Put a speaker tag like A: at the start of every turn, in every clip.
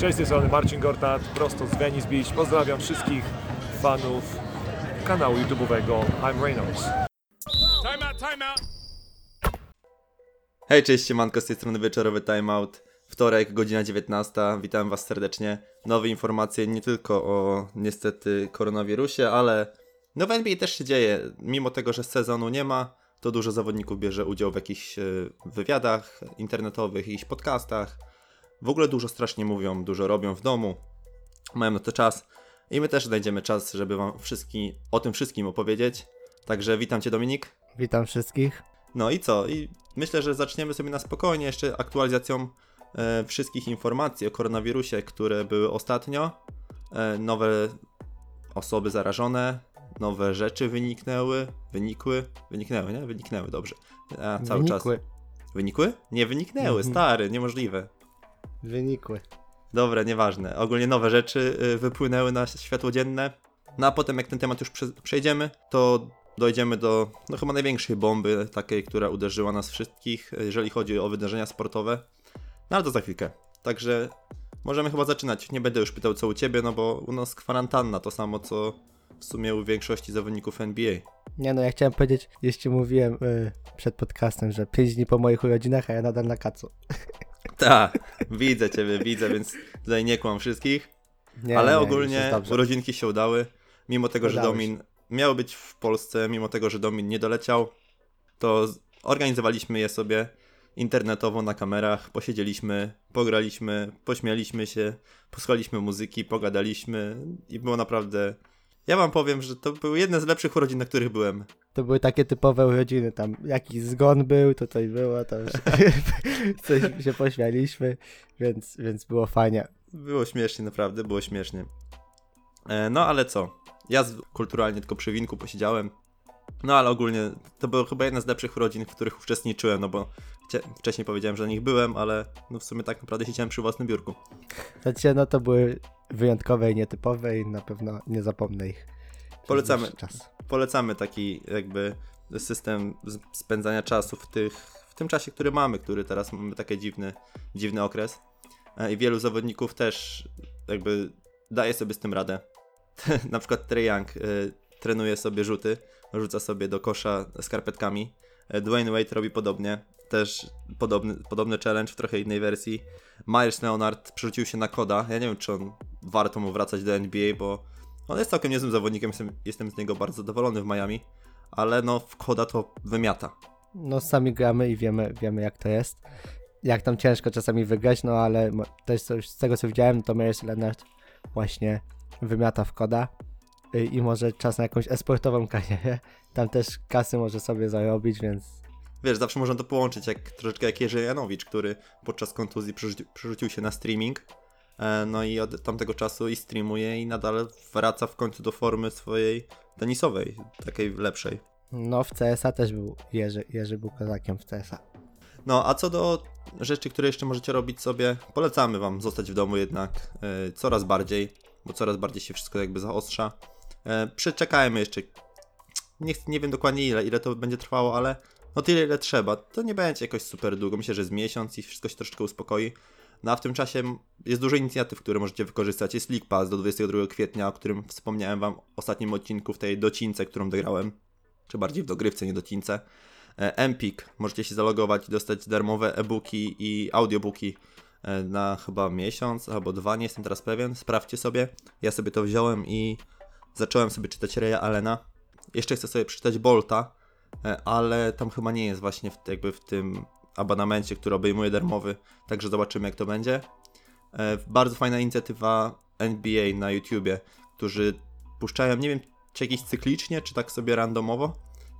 A: Cześć, z tej strony Marcin Gortat, prosto z Venice Beach. Pozdrawiam wszystkich fanów kanału YouTube'owego I'm Reynolds.
B: Hej, cześć, siemanko, z tej strony wieczorowy timeout. Wtorek, godzina 19. Witam Was serdecznie. Nowe informacje nie tylko o niestety koronawirusie, ale no w NBA też się dzieje. Mimo tego, że sezonu nie ma, to dużo zawodników bierze udział w jakichś e, wywiadach internetowych, jakichś podcastach. W ogóle dużo strasznie mówią, dużo robią w domu. Mają na to czas. I my też znajdziemy czas, żeby Wam wszystkim, o tym wszystkim opowiedzieć. Także witam Cię Dominik.
C: Witam wszystkich.
B: No i co? I myślę, że zaczniemy sobie na spokojnie jeszcze aktualizacją e, wszystkich informacji o koronawirusie, które były ostatnio. E, nowe osoby zarażone, nowe rzeczy wyniknęły, wynikły, wyniknęły, nie? Wyniknęły, dobrze. A cały
C: Wynikły.
B: czas. Wynikły? Nie wyniknęły,
C: Mhm.
B: stary, niemożliwe.
C: Wynikły.
B: Dobra, nieważne. Ogólnie nowe rzeczy y, wypłynęły na światło dzienne. No a potem, jak ten temat już prze- przejdziemy, to dojdziemy do no chyba największej bomby, takiej, która uderzyła nas wszystkich, y, jeżeli chodzi o wydarzenia sportowe. No ale to za chwilkę. Także możemy chyba zaczynać. Nie będę już pytał, co u ciebie, no bo u nas kwarantanna to samo, co w sumie u większości zawodników NBA.
C: Nie no, ja chciałem powiedzieć, jeszcze mówiłem y, przed podcastem, że 5 dni po moich urodzinach, a ja nadal na kacu.
B: Tak, widzę ciebie, widzę, więc tutaj nie kłam wszystkich.
C: Nie,
B: Ale
C: nie,
B: ogólnie
C: dobrze.
B: urodzinki się udały. Mimo tego, że Domin miał być w Polsce, mimo tego, że Domin nie doleciał, to organizowaliśmy je sobie internetowo na kamerach, posiedzieliśmy, pograliśmy, pośmialiśmy się, posłuchaliśmy muzyki, pogadaliśmy i było naprawdę... Ja wam powiem, że to były jedne z lepszych urodzin, na których byłem.
C: To były takie typowe urodziny, tam jakiś zgon był, tutaj było, to już coś się pośmialiśmy, więc, więc było fajnie.
B: Było śmiesznie, naprawdę, było śmiesznie. E, no ale co? Ja kulturalnie tylko przy winku posiedziałem. No ale ogólnie to było chyba jedna z lepszych urodzin, w których uczestniczyłem, no bo wcześniej powiedziałem, że na nich byłem, ale no w sumie tak naprawdę siedziałem przy własnym biurku.
C: Znaczy, no to były wyjątkowe i nietypowe i na pewno nie zapomnę ich.
B: Polecamy.
C: Czas.
B: Polecamy taki jakby system spędzania czasu w, tych, w tym czasie, który mamy, który teraz mamy taki dziwny, dziwny okres. E, I wielu zawodników też jakby daje sobie z tym radę. Na przykład Trey Young y, trenuje sobie rzuty, rzuca sobie do kosza skarpetkami. E, Dwayne Wade robi podobnie, też podobny, podobny challenge w trochę innej wersji. Myers Leonard przerzucił się na koda. Ja nie wiem, czy on warto mu wracać do NBA, bo on jest całkiem niezłym zawodnikiem, jestem, jestem z niego bardzo zadowolony w Miami, ale no w koda to wymiata.
C: No sami gramy i wiemy, wiemy jak to jest. Jak tam ciężko czasami wygrać, no ale też coś, z tego co widziałem, to Myers Leonard właśnie wymiata w koda y, i może czas na jakąś esportową karierę. Tam też kasy może sobie zarobić, więc
B: Wiesz, zawsze można to połączyć, jak troszeczkę jak Jerzy Janowicz, który podczas kontuzji przerzucił, przerzucił się na streaming, no i od tamtego czasu i streamuje i nadal wraca w końcu do formy swojej tenisowej, takiej lepszej.
C: no w CSA też był Jerzy, Jerzy był kozakiem w CSA.
B: No, a co do rzeczy, które jeszcze możecie robić sobie, polecamy Wam zostać w domu jednak e, coraz bardziej, bo coraz bardziej się wszystko jakby zaostrza. E, przeczekajmy jeszcze, nie, nie wiem dokładnie ile, ile to będzie trwało, ale no tyle ile trzeba. To nie będzie jakoś super długo, myślę, że z miesiąc i wszystko się troszeczkę uspokoi. No a w tym czasie jest dużo inicjatyw, które możecie wykorzystać. Jest League Pass do 22 kwietnia, o którym wspomniałem Wam w ostatnim odcinku w tej docince, którą dograłem, czy bardziej w dogrywce, nie docince. E, Empik. Możecie się zalogować i dostać darmowe e-booki i audiobooki e, na chyba miesiąc albo dwa, nie jestem teraz pewien. Sprawdźcie sobie. Ja sobie to wziąłem i zacząłem sobie czytać Reya Allena. Jeszcze chcę sobie przeczytać Bolta, e, ale tam chyba nie jest właśnie w, jakby w tym abonamencie, który obejmuje darmowy, także zobaczymy jak to będzie. E, Bardzo fajna inicjatywa NBA na YouTubie, którzy puszczają, nie wiem czy jakieś cyklicznie, czy tak sobie randomowo,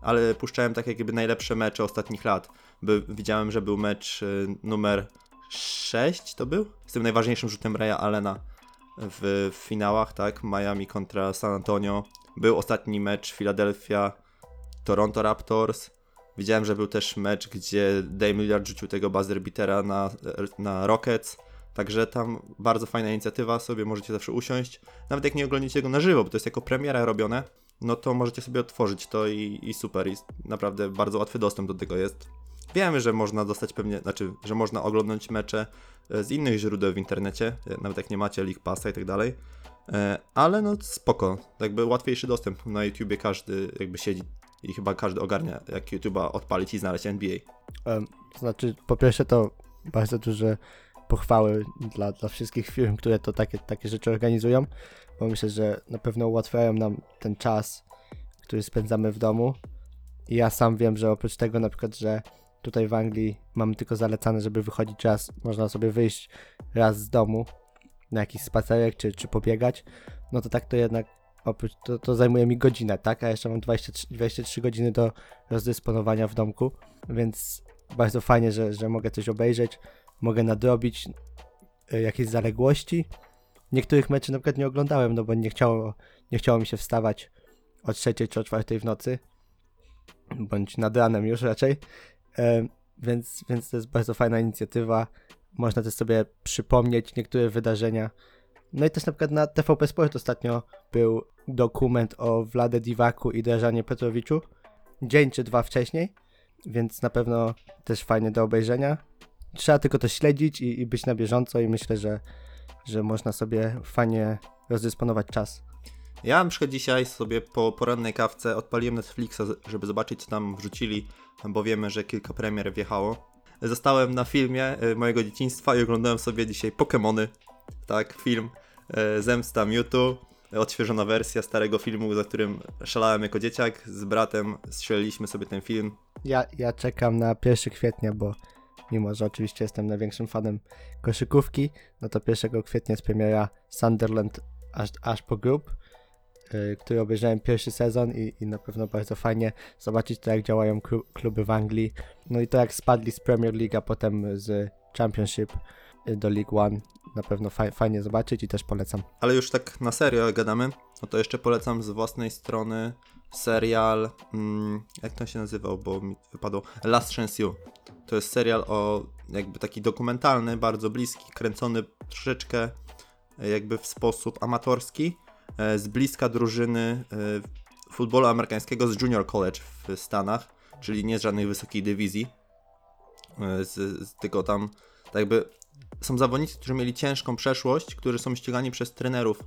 B: ale puszczałem tak jakby najlepsze mecze ostatnich lat. By, widziałem, że był mecz y, numer 6 to był? Z tym najważniejszym rzutem Raya Allena w finałach, tak? Miami kontra San Antonio. Był ostatni mecz Philadelphia Toronto Raptors. Widziałem, że był też mecz, gdzie Dame Lillard rzucił tego buzzer beatera na, na Rockets. Także tam bardzo fajna inicjatywa, sobie możecie zawsze usiąść. Nawet jak nie oglądacie go na żywo, bo to jest jako premiera robione, no to możecie sobie otworzyć to i, i super. I naprawdę bardzo łatwy dostęp do tego jest. Wiemy, że można dostać pewnie, znaczy, że można oglądać mecze e, z innych źródeł w internecie, e, nawet jak nie macie League Passa i tak dalej. E, Ale no spoko, jakby łatwiejszy dostęp na YouTubie każdy jakby siedzi i chyba każdy ogarnia jak YouTube'a odpalić i znaleźć NBA.
C: To znaczy, po pierwsze to bardzo duże pochwały dla, dla wszystkich firm, które to takie, takie rzeczy organizują, bo myślę, że na pewno ułatwiają nam ten czas, który spędzamy w domu. I ja sam wiem, że oprócz tego na przykład, że tutaj w Anglii mamy tylko zalecane, żeby wychodzić raz, można sobie wyjść raz z domu na jakiś spacerek czy, czy pobiegać, no to tak to jednak oprócz, to, to zajmuje mi godzinę, tak? A jeszcze mam 23, 23 godziny do rozdysponowania w domku, więc bardzo fajnie, że, że mogę coś obejrzeć, mogę nadrobić y, jakieś zaległości. Niektórych meczy na przykład nie oglądałem, no bo nie chciało, nie chciało mi się wstawać o trzeciej czy o czwartej w nocy, bądź nad ranem już raczej, Em, więc, więc to jest bardzo fajna inicjatywa. Można też sobie przypomnieć niektóre wydarzenia. No i też na przykład na TVP Sport ostatnio był dokument o Vlade Divaku i Drażanie Petrowiczu, dzień czy dwa wcześniej, więc na pewno też fajnie do obejrzenia. Trzeba tylko to śledzić i, i być na bieżąco i myślę, że, że można sobie fajnie rozdysponować czas.
B: Ja na przykład dzisiaj sobie po porannej kawce odpaliłem Netflixa, żeby zobaczyć co tam wrzucili, bo wiemy, że kilka premier wjechało. Zostałem na filmie y, mojego dzieciństwa i oglądałem sobie dzisiaj Pokémony, tak, film y, Zemsta Mewtwo, odświeżona wersja starego filmu, za którym szalałem jako dzieciak. Z bratem strzeliliśmy sobie ten film.
C: Ja, ja czekam na 1 kwietnia, bo mimo, że oczywiście jestem największym fanem koszykówki, no to 1 kwietnia jest premiera Sunderland aż, aż po Group, yy, który obejrzałem pierwszy sezon i, i na pewno bardzo fajnie zobaczyć to, jak działają klu- kluby w Anglii. No i to, jak spadli z Premier League, a potem z Championship do League One. Na pewno faj, fajnie zobaczyć i też polecam.
B: Ale już tak na serio gadamy, no to jeszcze polecam z własnej strony serial, mm, jak to się nazywał, bo mi wypadło, Last Chance You. To jest serial o, jakby taki dokumentalny, bardzo bliski, kręcony troszeczkę e, jakby w sposób amatorski, e, z bliska drużyny e, futbolu amerykańskiego z Junior College w Stanach, czyli nie z żadnej wysokiej dywizji, z, z, tylko tam tak jakby są zawodnicy, którzy mieli ciężką przeszłość, którzy są ścigani przez trenerów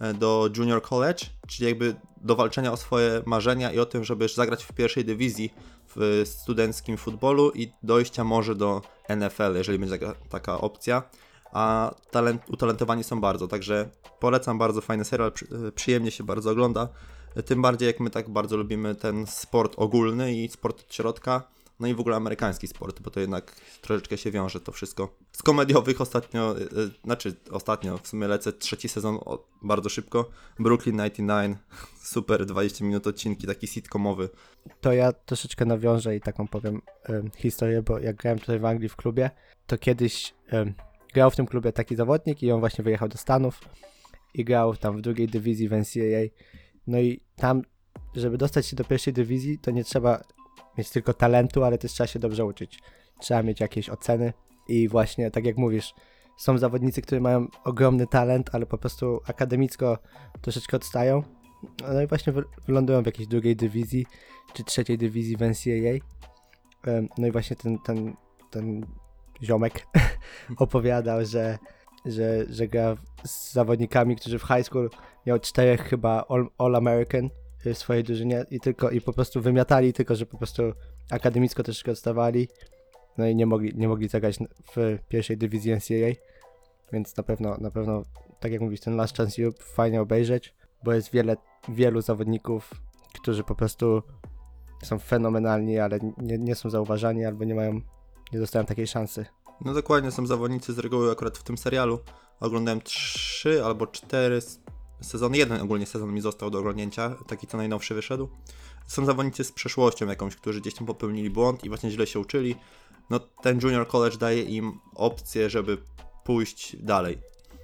B: e, do Junior College, czyli jakby do walczenia o swoje marzenia i o tym, żeby zagrać w pierwszej dywizji w studenckim futbolu i dojścia może do NFL, jeżeli będzie taka, opcja. A talent, utalentowani są bardzo, także polecam bardzo fajny serial, e, przyjemnie się bardzo ogląda. E, Tym bardziej jak my tak bardzo lubimy ten sport ogólny i sport od środka. No i w ogóle amerykański sport, bo to jednak troszeczkę się wiąże to wszystko. Z komediowych ostatnio, y, y, znaczy ostatnio, w sumie lecę trzeci sezon o, bardzo szybko. Brooklyn 99, super 20 minut odcinki, taki sitcomowy.
C: to ja troszeczkę nawiążę i taką powiem em, historię, bo jak grałem tutaj w Anglii w klubie, to kiedyś em, grał w tym klubie taki zawodnik i on właśnie wyjechał do Stanów i grał tam w drugiej dywizji w NCAA. No i tam, żeby dostać się do pierwszej dywizji, to nie trzeba mieć tylko talentu, ale też trzeba się dobrze uczyć. Trzeba mieć jakieś oceny i właśnie, tak jak mówisz, są zawodnicy, którzy mają ogromny talent, ale po prostu akademicko troszeczkę odstają. No i właśnie wy- wylądują w jakiejś drugiej dywizji czy trzeciej dywizji w NCAA. No i właśnie ten, ten, ten ziomek opowiadał, że, że, że gra z zawodnikami, którzy w high school miał czterech chyba All, all w swojej drużynie i tylko i po prostu wymiatali, tylko że po prostu akademicko troszeczkę odstawali. No i nie mogli, nie mogli zagrać w pierwszej dywizji NCAA. Więc na pewno, na pewno, tak jak mówisz, ten Last Chance You fajnie obejrzeć, bo jest wiele, wielu zawodników, którzy po prostu są fenomenalni, ale nie, nie są zauważani albo nie mają, nie dostają takiej szansy.
B: No dokładnie, są zawodnicy z reguły akurat w tym serialu. Oglądałem trzy albo cztery s- sezony, jeden ogólnie sezon mi został do oglądnięcia, taki co najnowszy wyszedł. Są zawodnicy z przeszłością jakąś, którzy gdzieś tam popełnili błąd i właśnie źle się uczyli. No ten Junior College daje im opcję, żeby pójść dalej.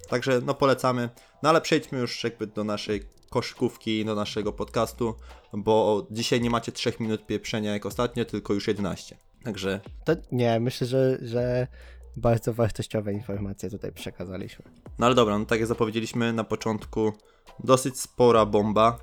B: Także no polecamy. No ale przejdźmy już jakby do naszej koszykówki, do naszego podcastu, bo dzisiaj nie macie 3 minut pieprzenia jak ostatnio, tylko już 11. Także
C: To nie, myślę, że, że bardzo wartościowe informacje tutaj przekazaliśmy.
B: No ale dobra, no tak jak zapowiedzieliśmy na początku, dosyć spora bomba,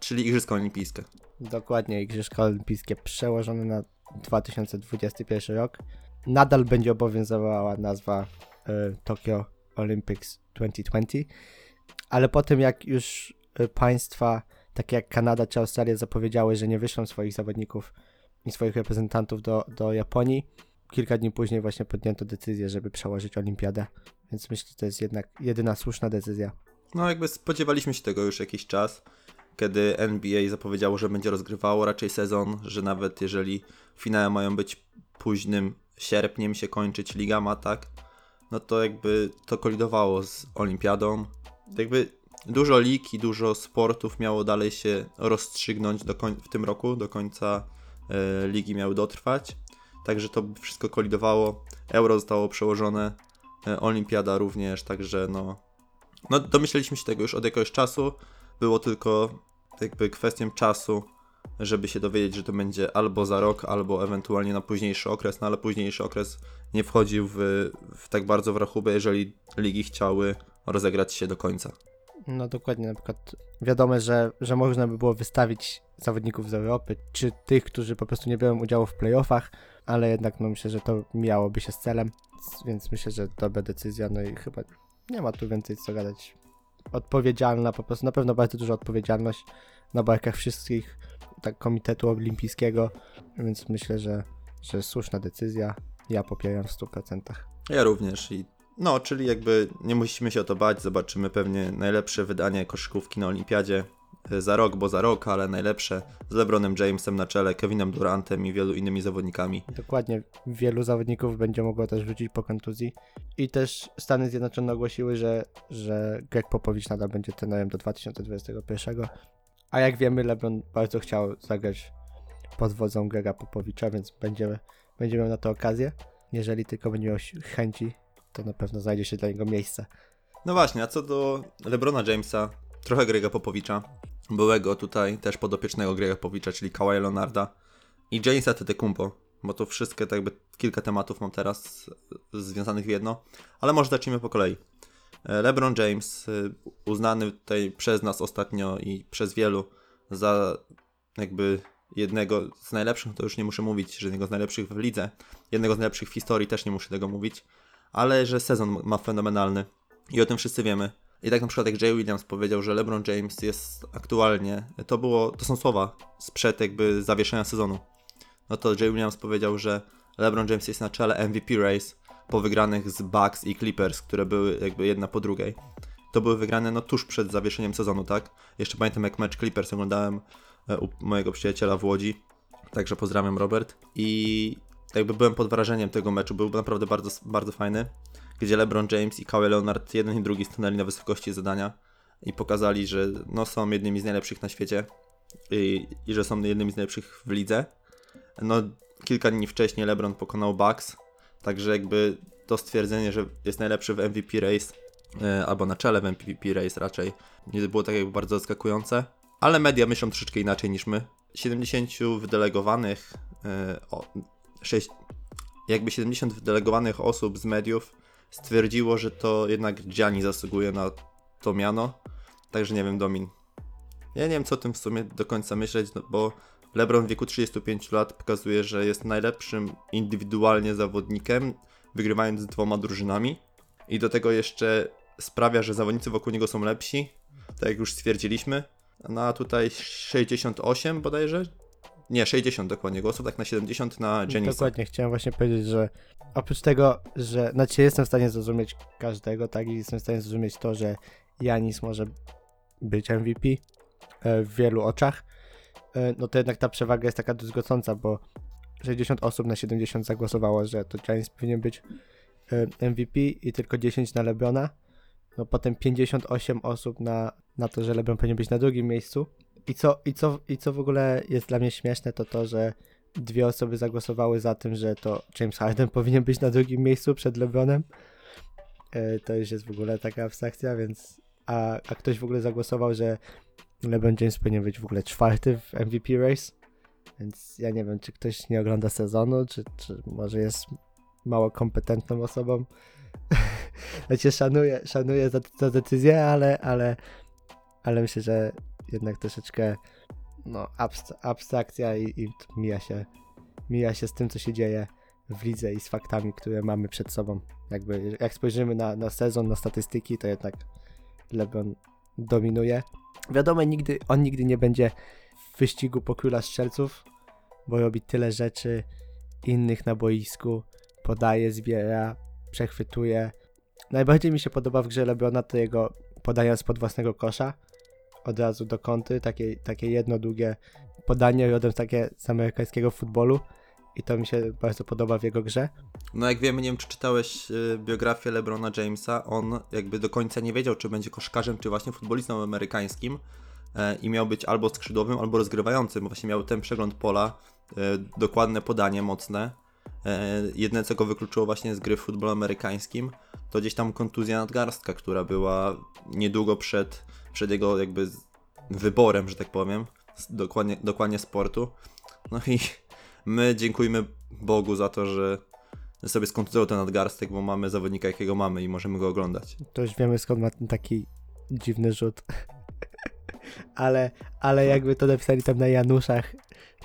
B: czyli Igrzyska Olimpijskie.
C: Dokładnie, Igrzyska Olimpijskie przełożone na 2021 rok. Nadal będzie obowiązywała nazwa y, Tokyo Olympics 2020, ale po tym jak już y, państwa takie jak Kanada czy Australia zapowiedziały, że nie wyślą swoich zawodników i swoich reprezentantów do, do Japonii, kilka dni później właśnie podjęto decyzję, żeby przełożyć olimpiadę, więc myślę, że to jest jednak jedyna słuszna decyzja.
B: No jakby spodziewaliśmy się tego już jakiś czas, kiedy NBA zapowiedziało, że będzie rozgrywało raczej sezon, że nawet jeżeli finały mają być późnym sierpniem się kończyć, liga ma tak, no to jakby to kolidowało z olimpiadą. Jakby dużo lig i dużo sportów miało dalej się rozstrzygnąć do w tym roku, do końca e, ligi miały dotrwać. Także to wszystko kolidowało. Euro zostało przełożone, e, olimpiada również, także no no, domyśleliśmy się tego już od jakiegoś czasu. Było tylko jakby kwestią czasu, żeby się dowiedzieć, że to będzie albo za rok, albo ewentualnie na późniejszy okres, no ale późniejszy okres nie wchodził w, w tak bardzo w rachubę, jeżeli ligi chciały rozegrać się do końca.
C: No dokładnie, na przykład wiadomo, że, że można by było wystawić zawodników z Europy, czy tych, którzy po prostu nie biorą udziału w playoffach, ale jednak no myślę, że to miałoby się z celem, więc myślę, że dobra decyzja, no i chyba nie ma tu więcej co gadać. Odpowiedzialna, po prostu na pewno bardzo duża odpowiedzialność na barkach wszystkich, tak Komitetu Olimpijskiego, więc myślę, że, że słuszna decyzja, ja popieram w 100%.
B: Ja również i no, czyli jakby nie musimy się o to bać, zobaczymy pewnie najlepsze wydanie koszykówki na olimpiadzie e, za rok, bo za rok, ale najlepsze z LeBronem Jamesem na czele, Kevinem Durantem i wielu innymi zawodnikami.
C: Dokładnie, wielu zawodników będzie mogło też wrócić po kontuzji. I też Stany Zjednoczone ogłosiły, że, że Greg Popowicz nadal będzie trenerem do 2021. A jak wiemy, LeBron bardzo chciał zagrać pod wodzą Grega Popowicza, więc będziemy, będziemy miał na to okazję. Jeżeli tylko będzie miał chęci, to na pewno znajdzie się dla niego miejsce.
B: No właśnie, a co do LeBrona Jamesa, trochę Grega Popowicza, byłego tutaj też podopiecznego Grega Popowicza, czyli Kawhi Leonarda i Jamesa Tetekumpo, bo to wszystkie tak jakby kilka tematów mam teraz związanych w jedno, ale może zacznijmy po kolei. E, LeBron James, e, uznany tutaj przez nas ostatnio i przez wielu za jakby jednego z najlepszych, to już nie muszę mówić, że jednego z najlepszych w lidze, jednego z najlepszych w historii też nie muszę tego mówić, ale że sezon ma fenomenalny i o tym wszyscy wiemy. I tak na przykład jak Jay Williams powiedział, że LeBron James jest aktualnie, to było, to są słowa sprzed jakby zawieszenia sezonu. No to Jay Williams powiedział, że LeBron James jest na czele MVP race po wygranych z Bucks i Clippers, które były jakby jedna po drugiej. To były wygrane no tuż przed zawieszeniem sezonu, tak? Jeszcze pamiętam jak mecz Clippers oglądałem e, u mojego przyjaciela w Łodzi, także pozdrawiam Robert. I jakby byłem pod wrażeniem tego meczu, był naprawdę bardzo, bardzo fajny gdzie LeBron James i Kawhi Leonard jeden i drugi stanęli na wysokości zadania i pokazali, że no, są jednymi z najlepszych na świecie i, i że są jednymi z najlepszych w lidze. No, kilka dni wcześniej LeBron pokonał Bucks, także jakby to stwierdzenie, że jest najlepszy w MVP race, e, albo na czele w MVP race raczej, nie było tak jakby bardzo zaskakujące, ale media myślą troszeczkę inaczej niż my. 70 wydelegowanych, e, 6, jakby 70 wydelegowanych osób z mediów stwierdziło, że to jednak Gianni zasługuje na to miano. Także nie wiem, Domin. Ja nie wiem, co o tym w sumie do końca myśleć, no bo LeBron w wieku 35 lat pokazuje, że jest najlepszym indywidualnie zawodnikiem, wygrywając z dwoma drużynami. I do tego jeszcze sprawia, że zawodnicy wokół niego są lepsi, tak jak już stwierdziliśmy. No a tutaj 68 bodajże? Nie, 60 dokładnie głosów, tak na 70 na Jennisa.
C: Dokładnie, chciałem właśnie powiedzieć, że oprócz tego, że znaczy jestem w stanie zrozumieć każdego, tak, i jestem w stanie zrozumieć to, że Janis może być MVP e, w wielu oczach, e, no to jednak ta przewaga jest taka druzgocąca, bo 60 osób na 70 zagłosowało, że to Janis powinien być e, MVP i tylko 10 na LeBrona. No potem 58 osób na, na to, że LeBron powinien być na drugim miejscu. I co, i, co, I co w ogóle jest dla mnie śmieszne, to to, że dwie osoby zagłosowały za tym, że to James Harden powinien być na drugim miejscu przed LeBronem. E, to już jest w ogóle taka abstrakcja, więc. A, a ktoś w ogóle zagłosował, że LeBron James powinien być w ogóle czwarty w MVP race. Więc ja nie wiem, czy ktoś nie ogląda sezonu, czy, czy może jest mało kompetentną osobą. znaczy, szanuję, szanuję za tę decyzję, ale, ale, ale myślę, że jednak troszeczkę no, abst- abstrakcja i, i mija, się, mija się z tym, co się dzieje w lidze i z faktami, które mamy przed sobą. Jakby, jak spojrzymy na, na sezon, na statystyki, to jednak LeBron dominuje. Wiadomo, nigdy, on nigdy nie będzie w wyścigu po króla strzelców, bo robi tyle rzeczy innych na boisku, podaje, zbiera, przechwytuje. Najbardziej mi się podoba w grze LeBrona to jego podania spod własnego kosza, od razu do kąty, takie, takie jedno długie podanie rodem takie z amerykańskiego futbolu i to mi się bardzo podoba w jego grze.
B: No jak wiemy, nie wiem czy czytałeś y, biografię LeBrona Jamesa, on jakby do końca nie wiedział, czy będzie koszkarzem, czy właśnie futbolistą amerykańskim e, i miał być albo skrzydłowym, albo rozgrywającym. Właśnie miał ten przegląd pola, e, dokładne podanie mocne. E, Jedne, co go wykluczyło właśnie z gry w futbolu amerykańskim, to gdzieś tam kontuzja nadgarstka, która była niedługo przed, przed jego jakby wyborem, że tak powiem, dokładnie, dokładnie sportu. No i my dziękujmy Bogu za to, że sobie skontuzował ten nadgarstek, bo mamy zawodnika jakiego mamy i możemy go oglądać.
C: To już wiemy skąd ma ten taki dziwny rzut. ale, ale jakby to napisali tam na Januszach,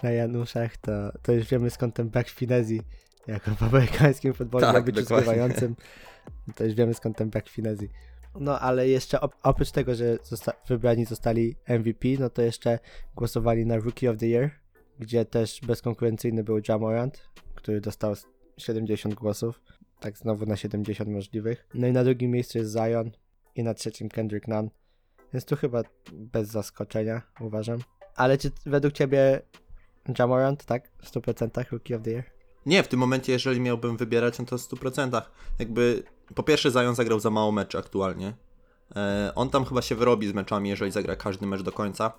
C: na Januszach, to, to już wiemy skąd ten brak finezji, jako w amerykańskim futbolu
B: Tak,
C: być. To już wiemy skąd ten brak finezji. No ale jeszcze op- oprócz tego, że zosta- wybrani zostali MVP, no to jeszcze głosowali na Rookie of the Year, gdzie też bezkonkurencyjny był Jamorant, który dostał 70 głosów. Tak znowu na 70 możliwych. No i na drugim miejscu jest Zion i na trzecim Kendrick Nunn. Więc tu chyba bez zaskoczenia, uważam. Ale czy według ciebie Jamorant, tak? W 100% Rookie of the Year?
B: Nie, w tym momencie, jeżeli miałbym wybierać, no to w 100%. Jakby, po pierwsze, Zion zagrał za mało meczy aktualnie. E, on tam chyba się wyrobi z meczami, jeżeli zagra każdy mecz do końca.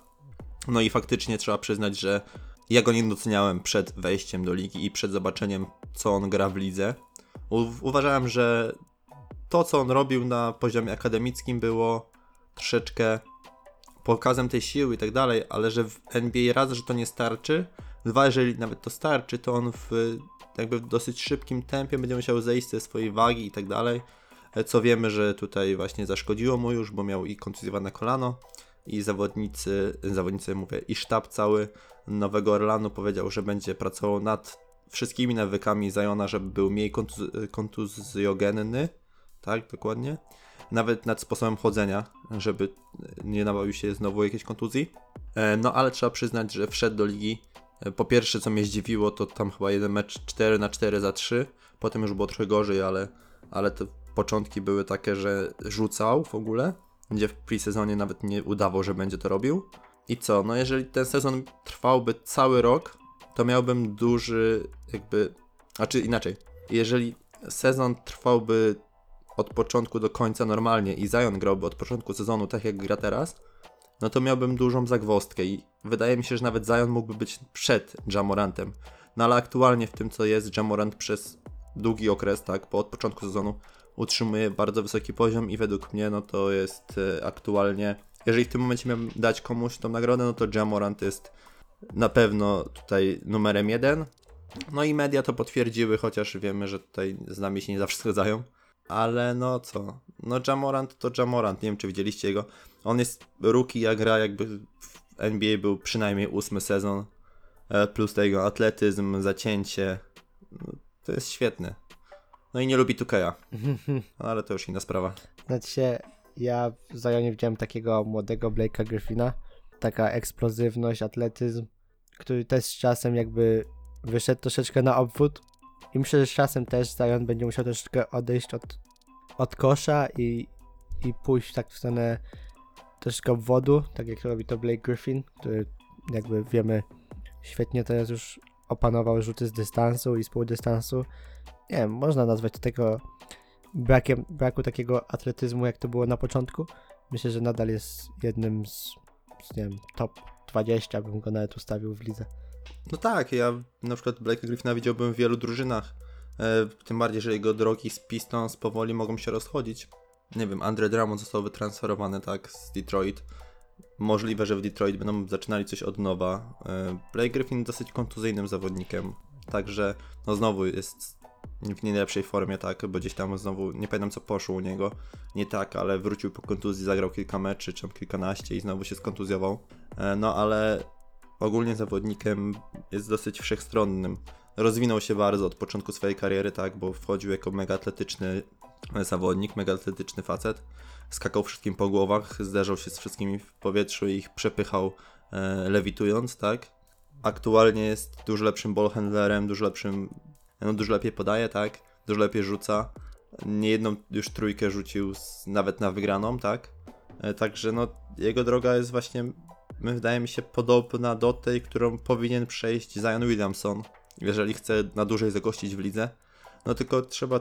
B: No i faktycznie trzeba przyznać, że ja go nie doceniałem przed wejściem do ligi i przed zobaczeniem, co on gra w lidze. Uważałem, że to, co on robił na poziomie akademickim, było troszeczkę pokazem tej siły i tak dalej, ale że w NBA raz, że to nie starczy, dwa, jeżeli nawet to starczy, to on w jakby w dosyć szybkim tempie będzie musiał zejść ze swojej wagi i tak dalej. E, Co wiemy, że tutaj właśnie zaszkodziło mu już, bo miał i kontuzjowane kolano i zawodnicy, zawodnicy mówię, i sztab cały Nowego Orlanu powiedział, że będzie pracował nad wszystkimi nawykami Zajona, żeby był mniej kontuz- kontuzjogenny, tak, dokładnie. Nawet nad sposobem chodzenia, żeby nie nabawił się znowu jakiejś kontuzji. E, No ale trzeba przyznać, że wszedł do ligi. E, Po pierwsze, co mnie zdziwiło, to tam chyba jeden mecz 4 na 4 za 3. Potem już było trochę gorzej, ale, ale te początki były takie, że rzucał w ogóle, gdzie w pre-sezonie nawet nie udawał, że będzie to robił. I co? No jeżeli ten sezon trwałby cały rok, to miałbym duży jakby... Znaczy inaczej, jeżeli sezon trwałby od początku do końca normalnie i Zion grałby od początku sezonu tak jak gra teraz, no to miałbym dużą zagwozdkę i wydaje mi się, że nawet Zion mógłby być przed Jamorantem. No ale aktualnie w tym co jest, Jamorant przez długi okres, tak, po od początku sezonu utrzymuje bardzo wysoki poziom i według mnie no to jest e, aktualnie, jeżeli w tym momencie miałbym dać komuś tą nagrodę, no to Jamorant jest na pewno tutaj numerem jeden. No i media to potwierdziły, chociaż wiemy, że tutaj z nami się nie zawsze zgadzają. Ale no co? No Jamorant to Jamorant, nie wiem czy widzieliście jego. On jest rookie, a gra jakby w NBA był przynajmniej ósmy sezon. E, Plus tego atletyzm, zacięcie. No, to jest świetne. No i nie lubi Tukeja. Ale to już inna sprawa.
C: Znaczy ja w Zionie widziałem takiego młodego Blake'a Griffina, taka eksplozywność, atletyzm, który też z czasem jakby wyszedł troszeczkę na obwód i myślę, że z czasem też Zion będzie musiał troszeczkę odejść od, od kosza i, i pójść tak w stronę troszeczkę obwodu, tak jak robi to Blake Griffin, który jakby wiemy świetnie teraz już opanował rzuty z dystansu i z półdystansu. Nie wiem, można nazwać tego brakiem, braku takiego atletyzmu, jak to było na początku. Myślę, że nadal jest jednym z, z nie wiem, top 20, bym go nawet ustawił w lidze.
B: No tak, ja na przykład Blake'a Griffina widziałbym w wielu drużynach. E, tym bardziej, że jego drogi z Pistons powoli mogą się rozchodzić. Nie wiem, Andre Drummond został wytransferowany tak z Detroit. Możliwe, że w Detroit będą zaczynali coś od nowa. E, Blake Griffin dosyć kontuzyjnym zawodnikiem, także no znowu jest w nie najlepszej formie, tak, bo gdzieś tam znowu, nie pamiętam co poszło u niego, nie tak, ale wrócił po kontuzji, zagrał kilka meczy, czy kilkanaście i znowu się skontuzjował. E, No ale ogólnie zawodnikiem jest dosyć wszechstronnym. Rozwinął się bardzo od początku swojej kariery, tak, bo wchodził jako mega atletyczny zawodnik, mega atletyczny facet. Skakał wszystkim po głowach, zderzał się z wszystkimi w powietrzu i ich przepychał e, lewitując, tak. Aktualnie jest dużo lepszym ballhandlerem, dużo lepszym, no dużo lepiej podaje, tak, dużo lepiej rzuca. Niejedną już trójkę rzucił z, nawet na wygraną, tak. E, Także no, jego droga jest właśnie, my wydaje mi się, podobna do tej, którą powinien przejść Zion Williamson, jeżeli chce na dłużej zagościć w lidze. No tylko trzeba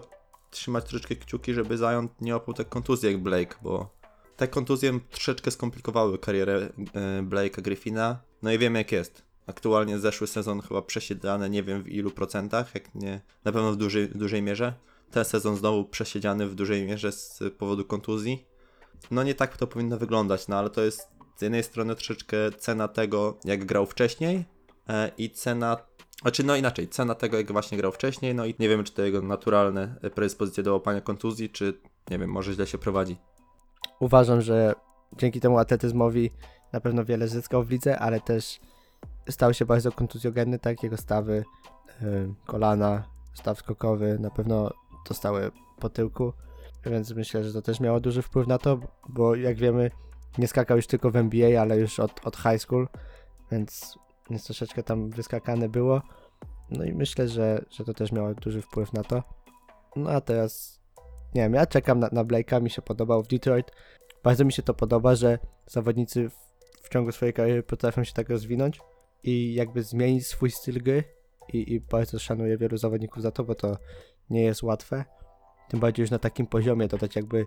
B: trzymać troszeczkę kciuki, żeby Zion nie opał tak kontuzji jak Blake, bo te kontuzje troszeczkę skomplikowały karierę e, Blake'a Griffina. No i wiemy jak jest. Aktualnie zeszły sezon chyba przesiedziany, nie wiem w ilu procentach, jak nie, na pewno w dużej, dużej mierze. Ten sezon znowu przesiedziany w dużej mierze z powodu kontuzji no nie tak to powinno wyglądać, no ale to jest z jednej strony troszeczkę cena tego, jak grał wcześniej e, i cena, znaczy no inaczej, cena tego, jak właśnie grał wcześniej, no i nie wiemy, czy to jego naturalne e, predyspozycje do łapania kontuzji, czy nie wiem, może źle się prowadzi.
C: Uważam, że dzięki temu atletyzmowi na pewno wiele zyskał w lidze, ale też stał się bardzo kontuzjogenny, tak? Jego stawy, y, kolana, staw skokowy na pewno dostały po tyłku, więc myślę, że to też miało duży wpływ na to, bo jak wiemy, nie skakał już tylko w NBA, ale już od, od high school, więc, więc troszeczkę tam wyskakane było. No i myślę, że, że to też miało duży wpływ na to. No a teraz, nie wiem, ja czekam na, na Blake'a, mi się podobał w Detroit. Bardzo mi się to podoba, że zawodnicy w, w ciągu swojej kariery potrafią się tak rozwinąć i jakby zmienić swój styl gry i, i bardzo szanuję wielu zawodników za to, bo to nie jest łatwe. Tym bardziej już na takim poziomie dodać jakby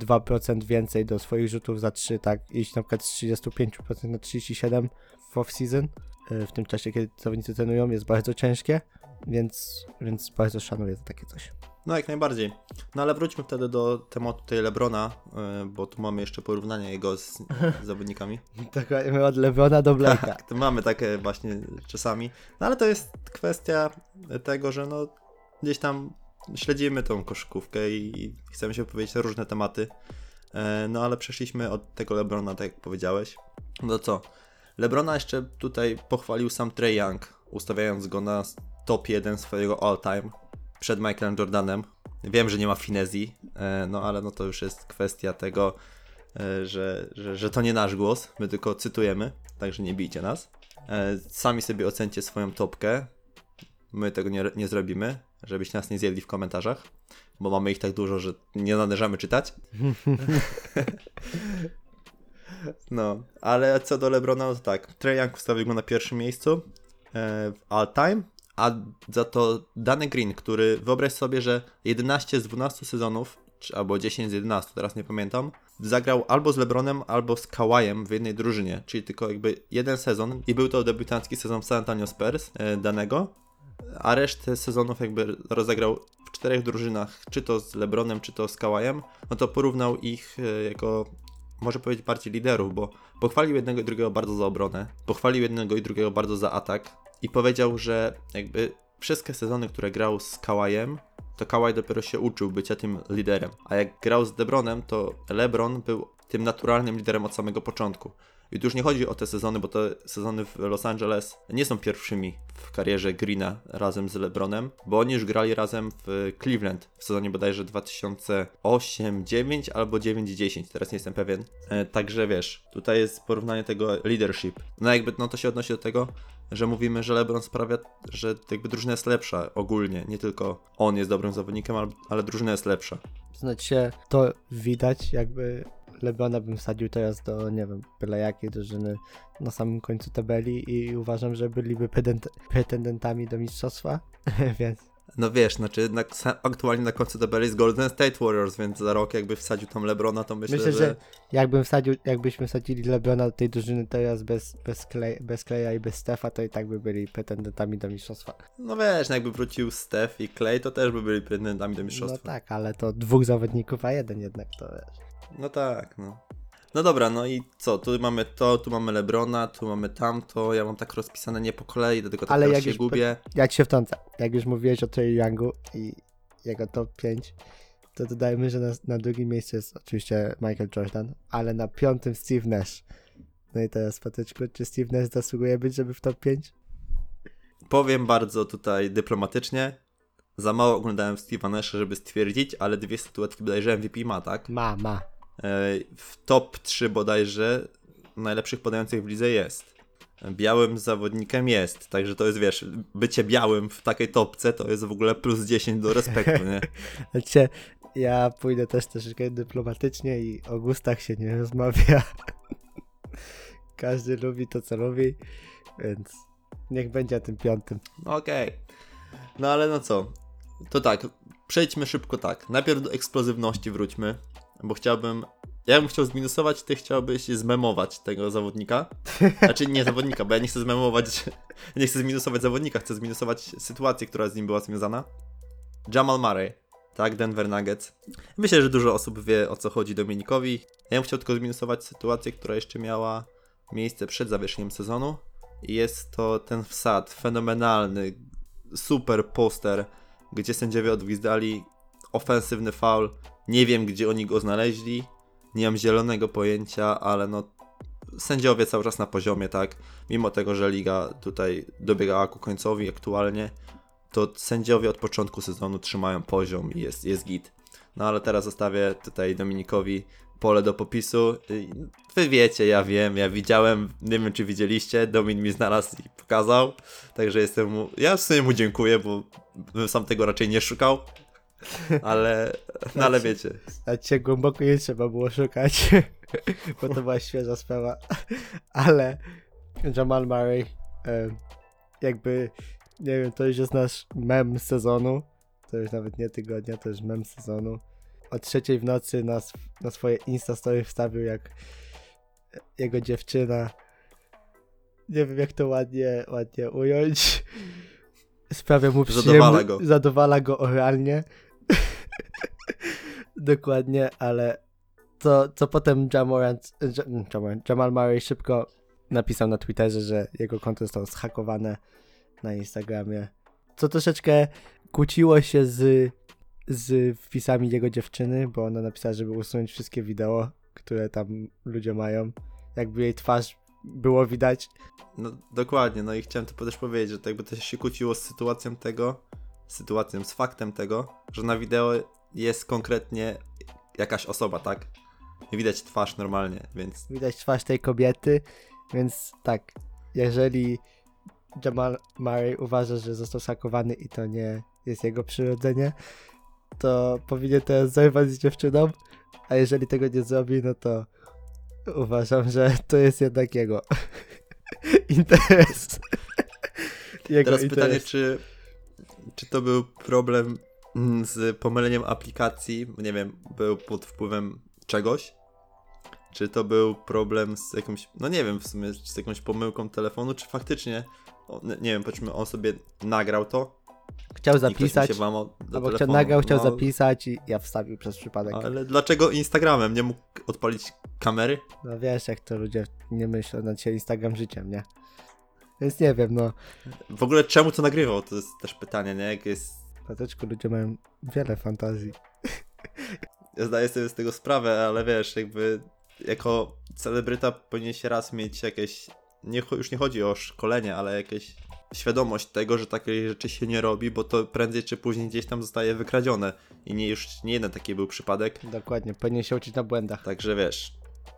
C: 2% więcej do swoich rzutów za 3, tak, iść na przykład z 35% na 37 w off-season, w tym czasie, kiedy zawodnicy trenują, jest bardzo ciężkie, więc, więc bardzo szanuję za takie coś.
B: No jak najbardziej. No ale wróćmy wtedy do tematu tej Lebrona, e, bo tu mamy jeszcze porównanie jego z, z zawodnikami.
C: Tak, my od Lebrona do Blake'a.
B: Tak, to mamy takie właśnie czasami. No ale to jest kwestia tego, że no gdzieś tam śledzimy tą koszykówkę i chcemy się powiedzieć na różne tematy. E, No ale przeszliśmy od tego Lebrona, tak jak powiedziałeś. No co? Lebrona jeszcze tutaj pochwalił sam Trey Young, ustawiając go na top 1 swojego all-time przed Michaelem Jordanem. Wiem, że nie ma finezji, e, no ale no to już jest kwestia tego, e, że, że, że to nie nasz głos, my tylko cytujemy, także nie bijcie nas. E, Sami sobie ocencie swoją topkę. My tego nie, nie zrobimy, żebyście nas nie zjedli w komentarzach, bo mamy ich tak dużo, że nie należamy czytać. No, ale co do Lebrona, no to tak, Trae Young ustawił go na pierwszym miejscu e, w all time, a za to Danny Green, który wyobraź sobie, że 11 z 12 sezonów, czy, albo 10 z 11, teraz nie pamiętam, zagrał albo z LeBronem, albo z Kawajem w jednej drużynie, czyli tylko jakby jeden sezon i był to debiutancki sezon w San Antonio Spurs e, danego, a resztę sezonów jakby rozegrał w czterech drużynach, czy to z LeBronem, czy to z Kawajem, no to porównał ich e, jako, może powiedzieć bardziej liderów, bo pochwalił jednego i drugiego bardzo za obronę, pochwalił jednego i drugiego bardzo za atak i powiedział, że jakby wszystkie sezony, które grał z Kawajem, to Kawaj dopiero się uczył bycia tym liderem, a jak grał z LeBronem, to LeBron był tym naturalnym liderem od samego początku. I tu już nie chodzi o te sezony, bo te sezony w Los Angeles nie są pierwszymi w karierze Greena razem z LeBronem, bo oni już grali razem w Cleveland w sezonie bodajże 2008-9 albo 9-10, teraz nie jestem pewien. E, także wiesz, tutaj jest porównanie tego leadership. No jakby no to się odnosi do tego, że mówimy, że LeBron sprawia, że jakby drużyna jest lepsza ogólnie, nie tylko on jest dobrym zawodnikiem, ale, drużyna jest lepsza.
C: Znaczy to widać, jakby Lebrona bym wsadził teraz do, nie wiem, byle jakiej drużyny na samym końcu tabeli i uważam, że byliby pretendentami do mistrzostwa, więc
B: No wiesz, znaczy na, aktualnie na końcu tabeli jest Golden State Warriors, więc za rok jakby wsadził tam LeBrona, to myślę,
C: myślę,
B: że...
C: że jakbym wsadził, jakbyśmy wsadzili Lebrona do tej drużyny teraz bez, bez, klej, bez Kleja i bez Stefa, to i tak by byli pretendentami do mistrzostwa.
B: No wiesz, no jakby wrócił Steph i Clay, to też by byli pretendentami do
C: No
B: mistrzostwa.
C: tak, ale to dwóch zawodników, a jeden jednak to wiesz.
B: No tak, no. No dobra, no i co? Tu mamy to, tu mamy Lebrona, tu mamy tamto. Ja mam tak rozpisane nie po kolei, dlatego tak
C: Ale jak
B: się
C: już
B: gubię.
C: Ja ci się wtrącę. Jak już mówiłeś o Trey Youngu i jego top 5, to dodajmy, że na, na drugim miejscu jest oczywiście Michael Jordan, ale na piątym Steve Nash. No i teraz, Patyczku, czy Steve Nash zasługuje być, żeby w top 5?
B: Powiem bardzo tutaj dyplomatycznie. Za mało oglądałem Steve'a Nasha, żeby stwierdzić, ale dwie statuetki bodajże MVP ma, tak?
C: Ma, ma.
B: E, W top 3 bodajże najlepszych podających w lidze jest. Białym zawodnikiem jest, także to jest, wiesz, bycie białym w takiej topce to jest w ogóle plus 10 do respektu, nie?
C: Znaczy, ja pójdę też troszeczkę dyplomatycznie i o gustach się nie rozmawia. Każdy lubi to, co lubi, więc niech będzie tym piątym.
B: Okej. No ale no co? To tak, przejdźmy szybko tak. Najpierw do eksplozywności wróćmy, bo chciałbym. Ja bym chciał zminusować, ty chciałbyś zmemować tego zawodnika. Znaczy nie zawodnika, bo ja nie chcę zmemować, nie chcę zminusować zawodnika, chcę zminusować sytuację, która z nim była związana. Jamal Murray, tak, Denver Nuggets. Myślę, że dużo osób wie o co chodzi Dominikowi. Ja bym chciał tylko zminusować sytuację, która jeszcze miała miejsce przed zawieszeniem sezonu. I jest to ten wsad fenomenalny, super poster, gdzie sędziowie odgwizdali ofensywny foul. Nie wiem, gdzie oni go znaleźli. Nie mam zielonego pojęcia, ale no sędziowie cały czas na poziomie, tak? Mimo tego, że liga tutaj dobiegała ku końcowi aktualnie, to sędziowie od początku sezonu trzymają poziom i jest, jest git. No ale teraz zostawię tutaj Dominikowi pole do popisu. Wy wiecie, ja wiem, ja widziałem, nie wiem czy widzieliście, Domin mi znalazł i pokazał, także jestem mu, ja w sumie mu dziękuję, bo bym sam tego raczej nie szukał, ale, no ale wiecie,
C: A cię głęboko nie trzeba było szukać, bo to była świeża sprawa. Ale Jamal Murray, jakby, nie wiem, to już jest nasz mem sezonu. To już nawet nie tygodnia, to już mem sezonu. O trzeciej w nocy na, na swoje Insta story wstawił, jak jego dziewczyna, nie wiem jak to ładnie, ładnie ująć, sprawia mu
B: Zadowala
C: przyjemność-
B: go.
C: zadowala go oralnie. Dokładnie, ale to, co potem Jamorant, Jam- Jamorant, Jamal Murray szybko napisał na Twitterze, że jego konto zostało zhakowane na Instagramie. Co troszeczkę kłóciło się z, z wpisami jego dziewczyny, bo ona napisała, żeby usunąć wszystkie wideo, które tam ludzie mają. Jakby jej twarz było widać.
B: no dokładnie, no i chciałem to też powiedzieć, że to jakby to się kłóciło z sytuacją tego, sytuacją, z faktem tego, że na wideo jest konkretnie jakaś osoba, tak? Widać twarz normalnie, więc
C: widać twarz tej kobiety, więc tak, jeżeli Jamal Murray uważa, że został sakowany i to nie jest jego przyrodzenie, to powinien teraz zerwać z dziewczyną, a jeżeli tego nie zrobi, no to uważam, że to jest jednak jego interes. jego
B: Teraz pytanie,
C: interes.
B: czy, czy to był problem mm, z pomyleniem aplikacji, nie wiem, był pod wpływem czegoś? Czy to był problem z jakimś, no nie wiem w sumie, z jakąś pomyłką telefonu, czy faktycznie, nie wiem, powiedzmy on sobie nagrał to
C: Chciał zapisać, albo chciał, nagrał, chciał
B: no,
C: zapisać i ja wstawił przez przypadek.
B: Ale dlaczego Instagramem? Nie mógł odpalić kamery?
C: No wiesz, jak to ludzie nie myślą na dzisiaj Instagram życiem, nie? Więc nie wiem, no.
B: W ogóle czemu to nagrywał? To jest też pytanie, nie? Jak jest
C: Pateczku, ludzie mają wiele fantazji.
B: Ja zdaję sobie z tego sprawę, ale wiesz, jakby jako celebryta powinien się raz mieć jakieś, nie, już nie chodzi o szkolenie, ale jakieś świadomość tego, że takiej rzeczy się nie robi, bo to prędzej czy później gdzieś tam zostaje wykradzione. I nie już nie jeden taki był przypadek,
C: Dokładnie, powinien się uczyć na błędach.
B: także wiesz,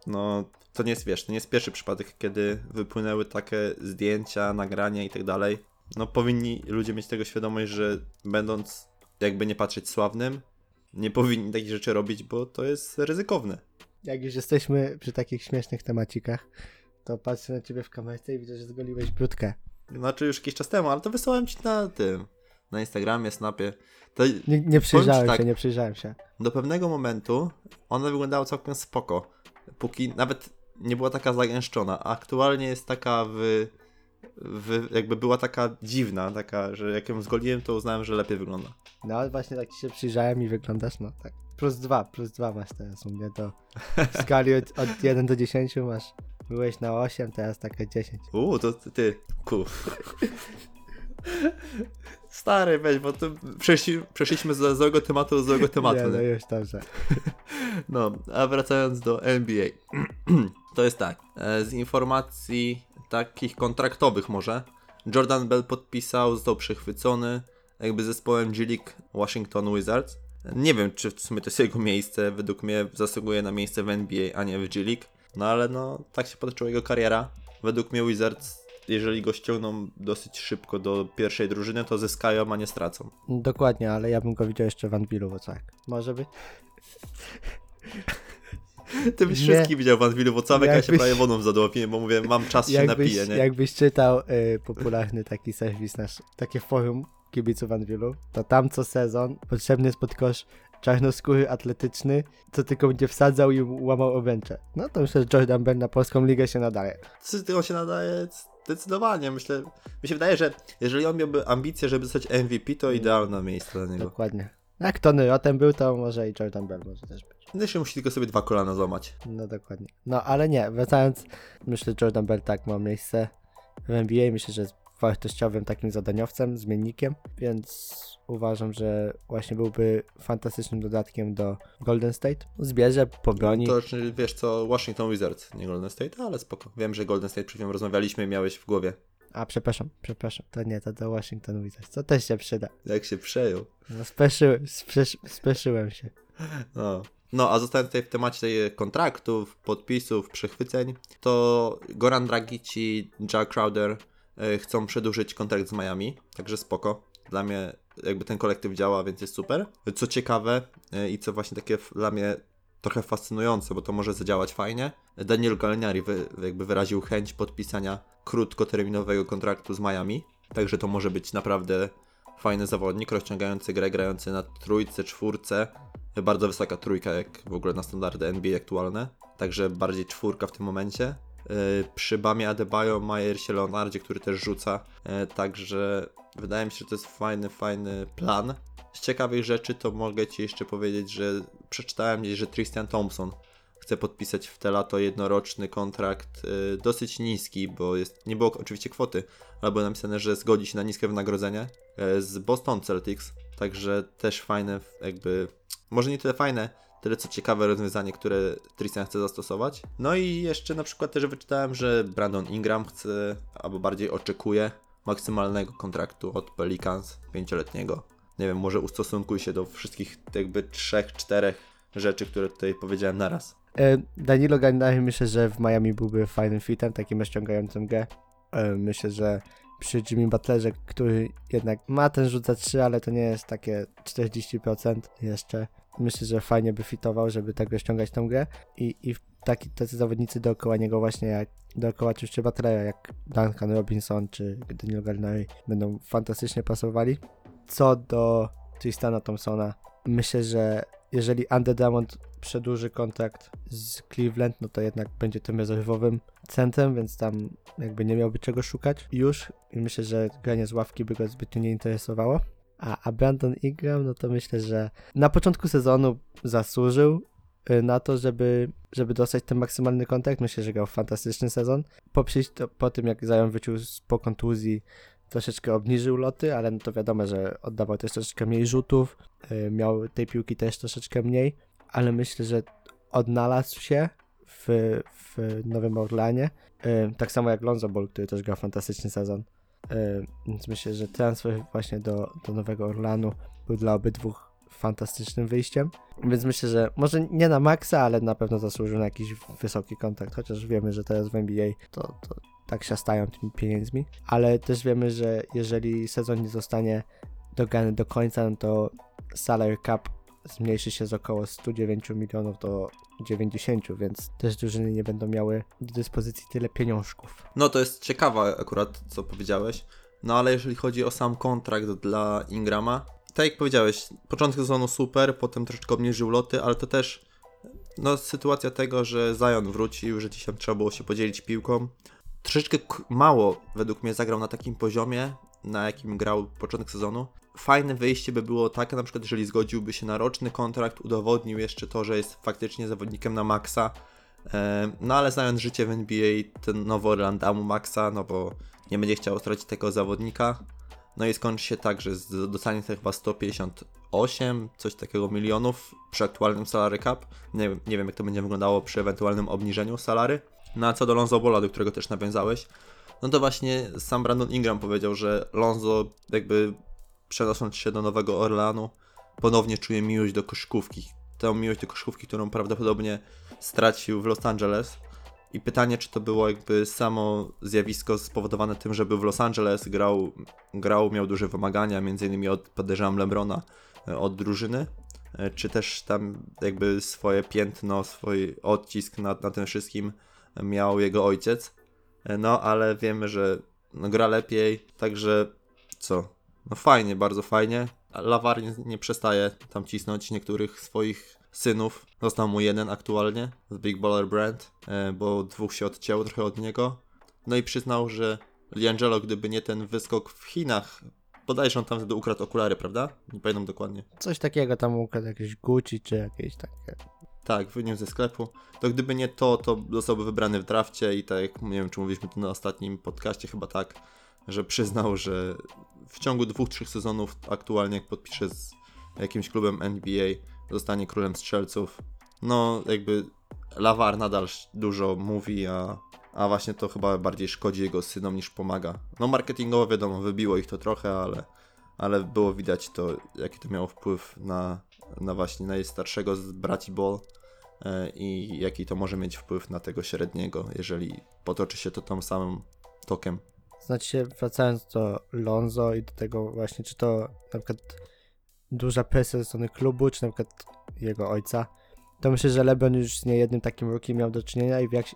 B: no to nie jest, wiesz, to nie jest pierwszy przypadek, kiedy wypłynęły takie zdjęcia, nagrania i tak dalej. No powinni ludzie mieć tego świadomość, że będąc jakby nie patrzeć sławnym, nie powinni takich rzeczy robić, bo to jest ryzykowne.
C: Jak już jesteśmy przy takich śmiesznych temacikach, to patrzę na ciebie w kamerce i widzę, że zgoliłeś brudkę.
B: Znaczy już jakiś czas temu, ale to wysłałem ci na tym, na Instagramie, Snapie. To
C: Nie, nie przyjrzałem
B: tak.
C: się, nie przyjrzałem się.
B: do pewnego momentu ona wyglądała całkiem spoko. Póki nawet nie była taka zagęszczona, a aktualnie jest taka w, w jakby była taka dziwna, taka, że jak ją zgoliłem, to uznałem, że lepiej wygląda.
C: No ale właśnie tak ci się przyjrzałem i wyglądasz, no tak. Plus dwa, plus dwa masz teraz u mnie, to w skali od, od 1 do 10 masz. Byłeś na 8, teraz takie 10.
B: Uuu, to ty, ty. ku. Stary, weź, bo to przeszli, przeszliśmy z złego tematu do złego tematu.
C: Nie, no
B: nie?
C: już dobrze.
B: No, a wracając do NBA. to jest tak. E, z informacji takich kontraktowych może. Jordan Bell podpisał, został przechwycony jakby zespołem G League Washington Wizards. Nie wiem, czy w sumie to jest jego miejsce. Według mnie zasługuje na miejsce w NBA, a nie w G League. No ale no, tak się potoczyła jego kariera. Według mnie Wizards, jeżeli go ściągną dosyć szybko do pierwszej drużyny, to zyskają, a nie stracą.
C: Dokładnie, ale ja bym go widział jeszcze w Anvilu, bo tak. Może być.
B: Ty byś
C: Nie.
B: wszystkich widział w Anwilu, bo całe ja się prawie wodą zadłapiłem, bo mówię, mam czas się
C: Jakbyś,
B: napiję, nie?
C: jakbyś czytał y, popularny taki serwis nasz, takie forum kibiców Anvilu, to tam co sezon potrzebny jest pod kosz czarnoskóry atletyczny, co tylko będzie wsadzał i łamał obręcze. No to myślę, że Jordan Bell na polską ligę się nadaje.
B: Czy on się nadaje zdecydowanie. Myślę, mi się wydaje, że jeżeli on miałby ambicje, żeby zostać MVP, to idealne miejsce dla niego.
C: Dokładnie. Jak Tony Rotem był, to może i Jordan Bell może też być.
B: Jeszcze musi tylko sobie dwa kolana złamać.
C: No dokładnie. No ale nie, wracając, myślę, że Jordan Bell tak ma miejsce w NBA. Myślę, że jest wartościowym takim zadaniowcem, zmiennikiem, więc uważam, że właśnie byłby fantastycznym dodatkiem do Golden State. Zbierze, pobroni.
B: To znaczy, wiesz co, Washington Wizards, nie Golden State, ale spoko. Wiem, że Golden State przed chwilą rozmawialiśmy, miałeś w głowie.
C: A przepraszam, przepraszam. To nie, to do Washington Wizards. To też się przyda.
B: Jak się przejął.
C: No, speszy, spesz, speszyłem się.
B: No. No, a zostając tutaj w temacie kontraktów, podpisów, przechwyceń, to Goran Dragic i Jack Crowder chcą przedłużyć kontrakt z Miami, także spoko. Dla mnie jakby ten kolektyw działa, więc jest super. Co ciekawe y, i co właśnie takie dla mnie trochę fascynujące, bo to może zadziałać fajnie, Daniel Gallinari wy, jakby wyraził chęć podpisania krótkoterminowego kontraktu z Miami, także to może być naprawdę fajny zawodnik, rozciągający grę, grający na trójce, czwórce, bardzo wysoka trójka, jak w ogóle na standardy NBA aktualne. Także bardziej czwórka w tym momencie. Yy, przy Bamie Adebayo, Majersie Leonardzie, który też rzuca. Yy, także wydaje mi się, że to jest fajny, fajny plan. Z ciekawych rzeczy to mogę Ci jeszcze powiedzieć, że przeczytałem gdzieś, że Tristan Thompson chce podpisać w te lato jednoroczny kontrakt yy, dosyć niski, bo jest, nie było oczywiście kwoty, ale było napisane, że zgodzi się na niskie wynagrodzenie z Boston Celtics. Także też fajne, jakby może nie tyle fajne, tyle co ciekawe rozwiązanie, które Tristan chce zastosować. No i jeszcze na przykład też wyczytałem, że Brandon Ingram chce, albo bardziej oczekuje maksymalnego kontraktu od Pelicans, pięcioletniego. Nie wiem, może ustosunkuj się do wszystkich jakby trzech, czterech rzeczy, które tutaj powiedziałem naraz.
C: E, Danilo Gallinari myślę, że w Miami byłby fajnym fitem, takim rozciągającym grę. E, Myślę, że przy Jimmy Butlerze, który jednak ma ten rzut za 3, ale to nie jest takie 40% jeszcze. Myślę, że fajnie by fitował, żeby tak rozciągać tą grę i, i taki, tacy zawodnicy dookoła niego właśnie jak dookoła oczywiście Butlera, jak Duncan Robinson czy Danilo Gallinari będą fantastycznie pasowali. Co do Tristana Thompsona, myślę, że jeżeli Andy Drummond przedłuży kontrakt z Cleveland, no to jednak będzie tym rezerwowym centrem, więc tam jakby nie miałby czego szukać już i myślę, że granie z ławki by go zbytnio nie interesowało. A, a Brandon Ingram, no to myślę, że na początku sezonu zasłużył y, na to, żeby, żeby dostać ten maksymalny kontrakt. Myślę, że grał fantastyczny sezon. Po, po tym, jak Zion z, po kontuzji, troszeczkę obniżył loty, ale no to wiadomo, że oddawał też troszeczkę mniej rzutów, y, miał tej piłki też troszeczkę mniej, ale myślę, że odnalazł się w, w Nowym Orlanie. Y, tak samo jak Lonzo Ball, który też grał fantastyczny sezon. Y, Więc myślę, że transfer właśnie do, do Nowego Orlanu był dla obydwu fantastycznym wyjściem. Więc myślę, że może nie na maksa, ale na pewno zasłużył na jakiś wysoki kontrakt, chociaż wiemy, że teraz w NBA to, to tak siastają tymi pieniędzmi. Ale też wiemy, że jeżeli sezon nie zostanie dograny do końca, no to salary cap zmniejszy się z około 109 milionów do 90, więc też drużyny nie będą miały do dyspozycji tyle pieniążków.
B: No to jest ciekawe akurat, co powiedziałeś. No ale jeżeli chodzi o sam kontrakt dla Ingrama, tak jak powiedziałeś, początek sezonu super, potem troszeczkę obniżył loty, ale to też no, sytuacja tego, że Zion wrócił, że dzisiaj trzeba było się podzielić piłką. Troszeczkę mało według mnie zagrał na takim poziomie, na jakim grał początek sezonu. Fajne wyjście by było takie, na przykład jeżeli zgodziłby się na roczny kontrakt, udowodnił jeszcze to, że jest faktycznie zawodnikiem na maksa, E, No ale znając życie w NBA, ten Nowy Orland da mu maksa, no bo nie będzie chciał stracić tego zawodnika. No i skończy się tak, że dostanie to chyba 158, coś takiego milionów przy aktualnym salary cap. Nie nie wiem jak to będzie wyglądało przy ewentualnym obniżeniu salary. No a co do Lonzo Bola, do którego też nawiązałeś, no to właśnie sam Brandon Ingram powiedział, że Lonzo jakby przenosząc się do Nowego Orleanu, ponownie czuje miłość do koszykówki. Tę miłość do koszykówki, którą prawdopodobnie stracił w Los Angeles. I pytanie, czy to było jakby samo zjawisko spowodowane tym, że był w Los Angeles, grał, grał miał duże wymagania, między innymi od, podejrzewam, Lebrona, e, od drużyny, e, czy też tam jakby swoje piętno, swój odcisk na, na tym wszystkim miał jego ojciec. E, No, ale wiemy, że no, gra lepiej, także co? No fajnie, bardzo fajnie. Lawar nie, nie przestaje tam cisnąć niektórych swoich synów. Został mu jeden aktualnie z Big Baller Brand, e, bo dwóch się odcięło trochę od niego. No i przyznał, że Liangelo, gdyby nie ten wyskok w Chinach, bodajże on tam wtedy ukradł okulary, prawda? Nie pamiętam dokładnie.
C: Coś takiego tam ukradł jakieś Gucci czy jakieś takie.
B: Tak, wyniósł ze sklepu. To gdyby nie to, to zostałby wybrany w drafcie i tak jak nie wiem, czy mówiliśmy to na ostatnim podcaście, chyba tak, że przyznał, że w ciągu dwóch, trzech sezonów aktualnie jak podpisze z jakimś klubem NBA, zostanie królem strzelców. No, jakby Lawar nadal dużo mówi, a, a właśnie to chyba bardziej szkodzi jego synom niż pomaga. No, marketingowo wiadomo, wybiło ich to trochę, ale, ale było widać to, jaki to miało wpływ na, na właśnie najstarszego z braci Ball e, i jaki to może mieć wpływ na tego średniego, jeżeli potoczy się to tą samym tokiem.
C: Znaczy wracając do Lonzo i do tego właśnie, czy to na przykład duża presja ze strony klubu, czy na przykład jego ojca, to myślę, że LeBron już z niejednym takim rookie miał do czynienia i wie jak,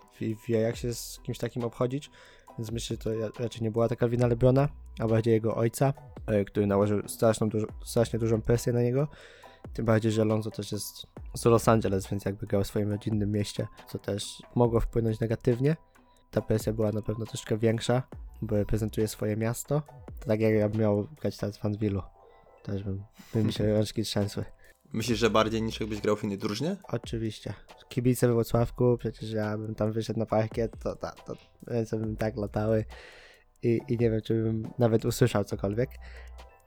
C: wie, jak się z kimś takim obchodzić, więc myślę, że to raczej nie była taka wina LeBrona, a bardziej jego ojca, e, który nałożył straszną, dużo, strasznie dużą presję na niego. Tym bardziej, że Lonzo też jest z Los Angeles, więc jakby grał w swoim rodzinnym mieście, co też mogło wpłynąć negatywnie. Ta presja była na pewno troszkę większa, bo reprezentuje swoje miasto. To tak jak ja bym miał grać teraz w Anwilu. Też bym, by mi się rączki trzęsły.
B: Myślisz, że bardziej niż jakbyś grał w innej drużynie?
C: Oczywiście. Kibice we Wrocławku, przecież ja bym tam wyszedł na parkiet, to, to, to ręce bym tak latały i, i nie wiem, czy bym nawet usłyszał cokolwiek,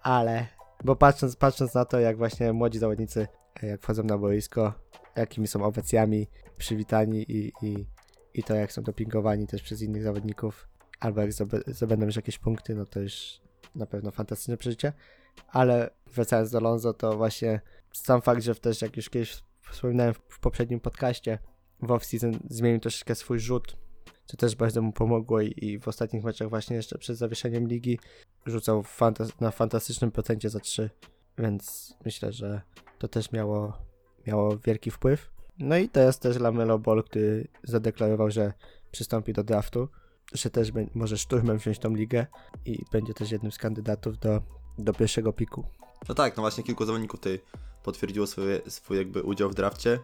C: ale, bo patrząc, patrząc na to, jak właśnie młodzi zawodnicy, e, jak wchodzą na boisko, jakimi są owacjami przywitani i, i, i to, jak są dopingowani też przez innych zawodników, albo jak zdobędą już jakieś punkty, no to już na pewno fantastyczne przeżycie, ale wracając do Lonzo, to właśnie sam fakt, że też jak już kiedyś wspominałem w, poprzednim podcaście, w off-season zmienił troszeczkę swój rzut, co też bardzo mu pomogło i, w ostatnich meczach właśnie jeszcze przed zawieszeniem ligi rzucał na fantastycznym procencie za 3, więc myślę, że to też miało, miało wielki wpływ. No i to jest też Lamelo Ball, który zadeklarował, że przystąpi do draftu, że też bę- może szturmem wziąć tą ligę i będzie też jednym z kandydatów do, do pierwszego piku.
B: No tak, no właśnie kilku zawodników tutaj potwierdziło swoje, swój jakby udział w drafcie.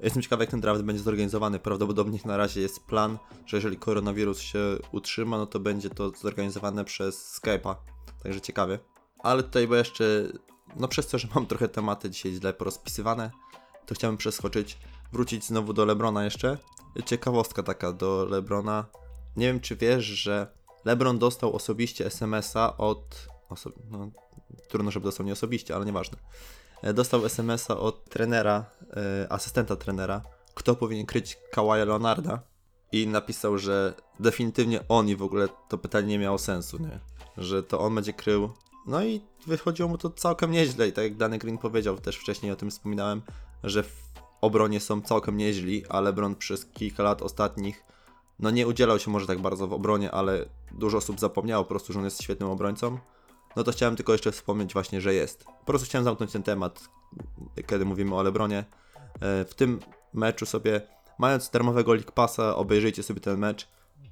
B: Jestem ciekawy, jak ten draft będzie zorganizowany. Prawdopodobnie na razie jest plan, że jeżeli koronawirus się utrzyma, no to będzie to zorganizowane przez Skype'a. Także ciekawie. Ale tutaj, bo jeszcze, no przez to, że mam trochę tematy dzisiaj źle porozpisywane, to chciałem przeskoczyć, wrócić znowu do Lebrona jeszcze. Ciekawostka taka do Lebrona. Nie wiem, czy wiesz, że Lebron dostał osobiście SMS-a od. Oso... No, trudno, żeby dostał nie osobiście, ale nieważne. E, Dostał SMS-a od trenera, e, asystenta trenera, kto powinien kryć Kawaja Leonarda i napisał, że definitywnie on i w ogóle to pytanie nie miało sensu, nie? Że to on będzie krył. No i wychodziło mu to całkiem nieźle i tak jak Danny Green powiedział, też wcześniej o tym wspominałem, że w obronie są całkiem nieźli, a LeBron przez kilka lat ostatnich no nie udzielał się może tak bardzo w obronie, ale dużo osób zapomniało po prostu, że on jest świetnym obrońcą no to chciałem tylko jeszcze wspomnieć właśnie, że jest. Po prostu chciałem zamknąć ten temat, kiedy mówimy o Lebronie. E, W tym meczu sobie, mając darmowego League Passa, obejrzyjcie sobie ten mecz.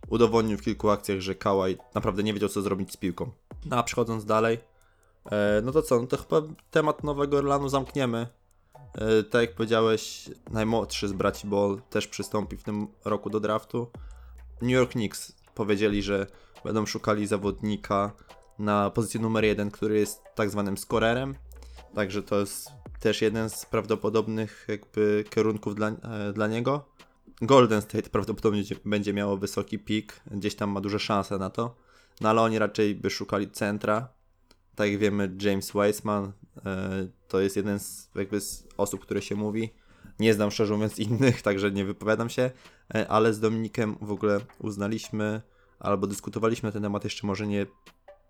B: Udowodnił w kilku akcjach, że Kawhi naprawdę nie wiedział, co zrobić z piłką. No a przechodząc dalej, e, no to co, no to chyba temat Nowego Orlanu zamkniemy. E, Tak jak powiedziałeś, najmłodszy z braci Ball też przystąpi w tym roku do draftu. New York Knicks powiedzieli, że będą szukali zawodnika na pozycję numer jeden, który jest tak zwanym skorerem. Także to jest też jeden z prawdopodobnych jakby kierunków dla, e, dla niego. Golden State prawdopodobnie będzie miało wysoki pik, gdzieś tam ma duże szanse na to. No ale oni raczej by szukali centra. Tak jak wiemy, James Weissman e, to jest jeden z, jakby z osób, które się mówi, Nie znam szczerze mówiąc innych, także nie wypowiadam się, e, ale z Dominikiem w ogóle uznaliśmy albo dyskutowaliśmy na ten temat, jeszcze może nie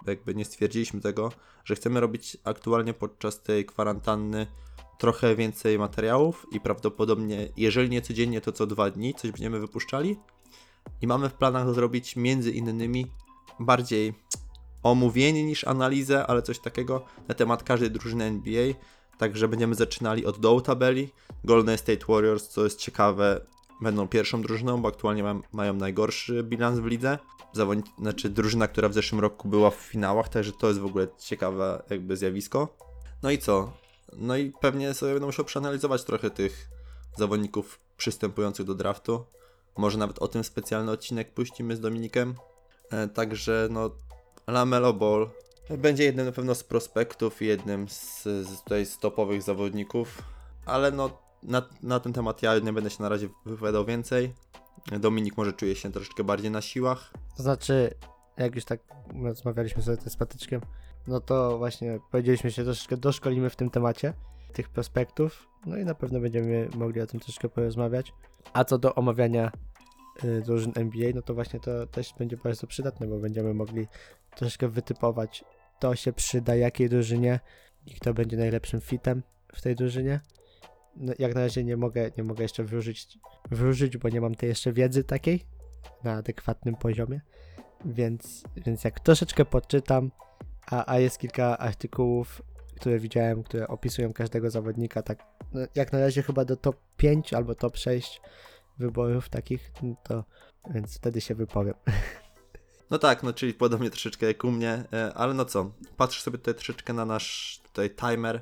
B: jakby nie stwierdziliśmy tego, że chcemy robić aktualnie podczas tej kwarantanny trochę więcej materiałów i prawdopodobnie, jeżeli nie codziennie, to co dwa dni coś będziemy wypuszczali. I mamy w planach zrobić między innymi bardziej omówienie niż analizę, ale coś takiego na temat każdej drużyny NBA. Także będziemy zaczynali od dołu tabeli. Golden State Warriors, co jest ciekawe, będą pierwszą drużyną, bo aktualnie ma, mają najgorszy bilans w lidze. Zawodni- znaczy drużyna, która w zeszłym roku była w finałach, także to jest w ogóle ciekawe jakby zjawisko. No i co? No i pewnie sobie będę musiał przeanalizować trochę tych zawodników przystępujących do draftu. Może nawet o tym specjalny odcinek puścimy z Dominikiem. E, także no, Lamelo Ball będzie jednym na pewno z prospektów i jednym z, z tutaj z topowych zawodników, ale no na, na ten temat ja nie będę się na razie wypowiadał więcej. Dominik może czuje się troszeczkę bardziej na siłach.
C: To znaczy, jak już tak rozmawialiśmy sobie z Patyczkiem, no to właśnie powiedzieliśmy się troszeczkę doszkolimy w tym temacie tych prospektów, no i na pewno będziemy mogli o tym troszeczkę porozmawiać. A co do omawiania y, drużyn NBA, no to właśnie to też będzie bardzo przydatne, bo będziemy mogli troszeczkę wytypować, kto się przyda jakiej drużynie i kto będzie najlepszym fitem w tej drużynie. No, jak na razie nie mogę, nie mogę jeszcze wróżyć, wróżyć, bo nie mam tej jeszcze wiedzy takiej na adekwatnym poziomie. Więc, więc jak troszeczkę podczytam, a, a jest kilka artykułów, które widziałem, które opisują każdego zawodnika, tak no, jak na razie chyba do top 5 albo top 6 wyborów takich, no to więc wtedy się wypowiem.
B: No tak, no czyli podobnie troszeczkę jak u mnie, e, ale no co, patrzę sobie tutaj troszeczkę na nasz tutaj timer,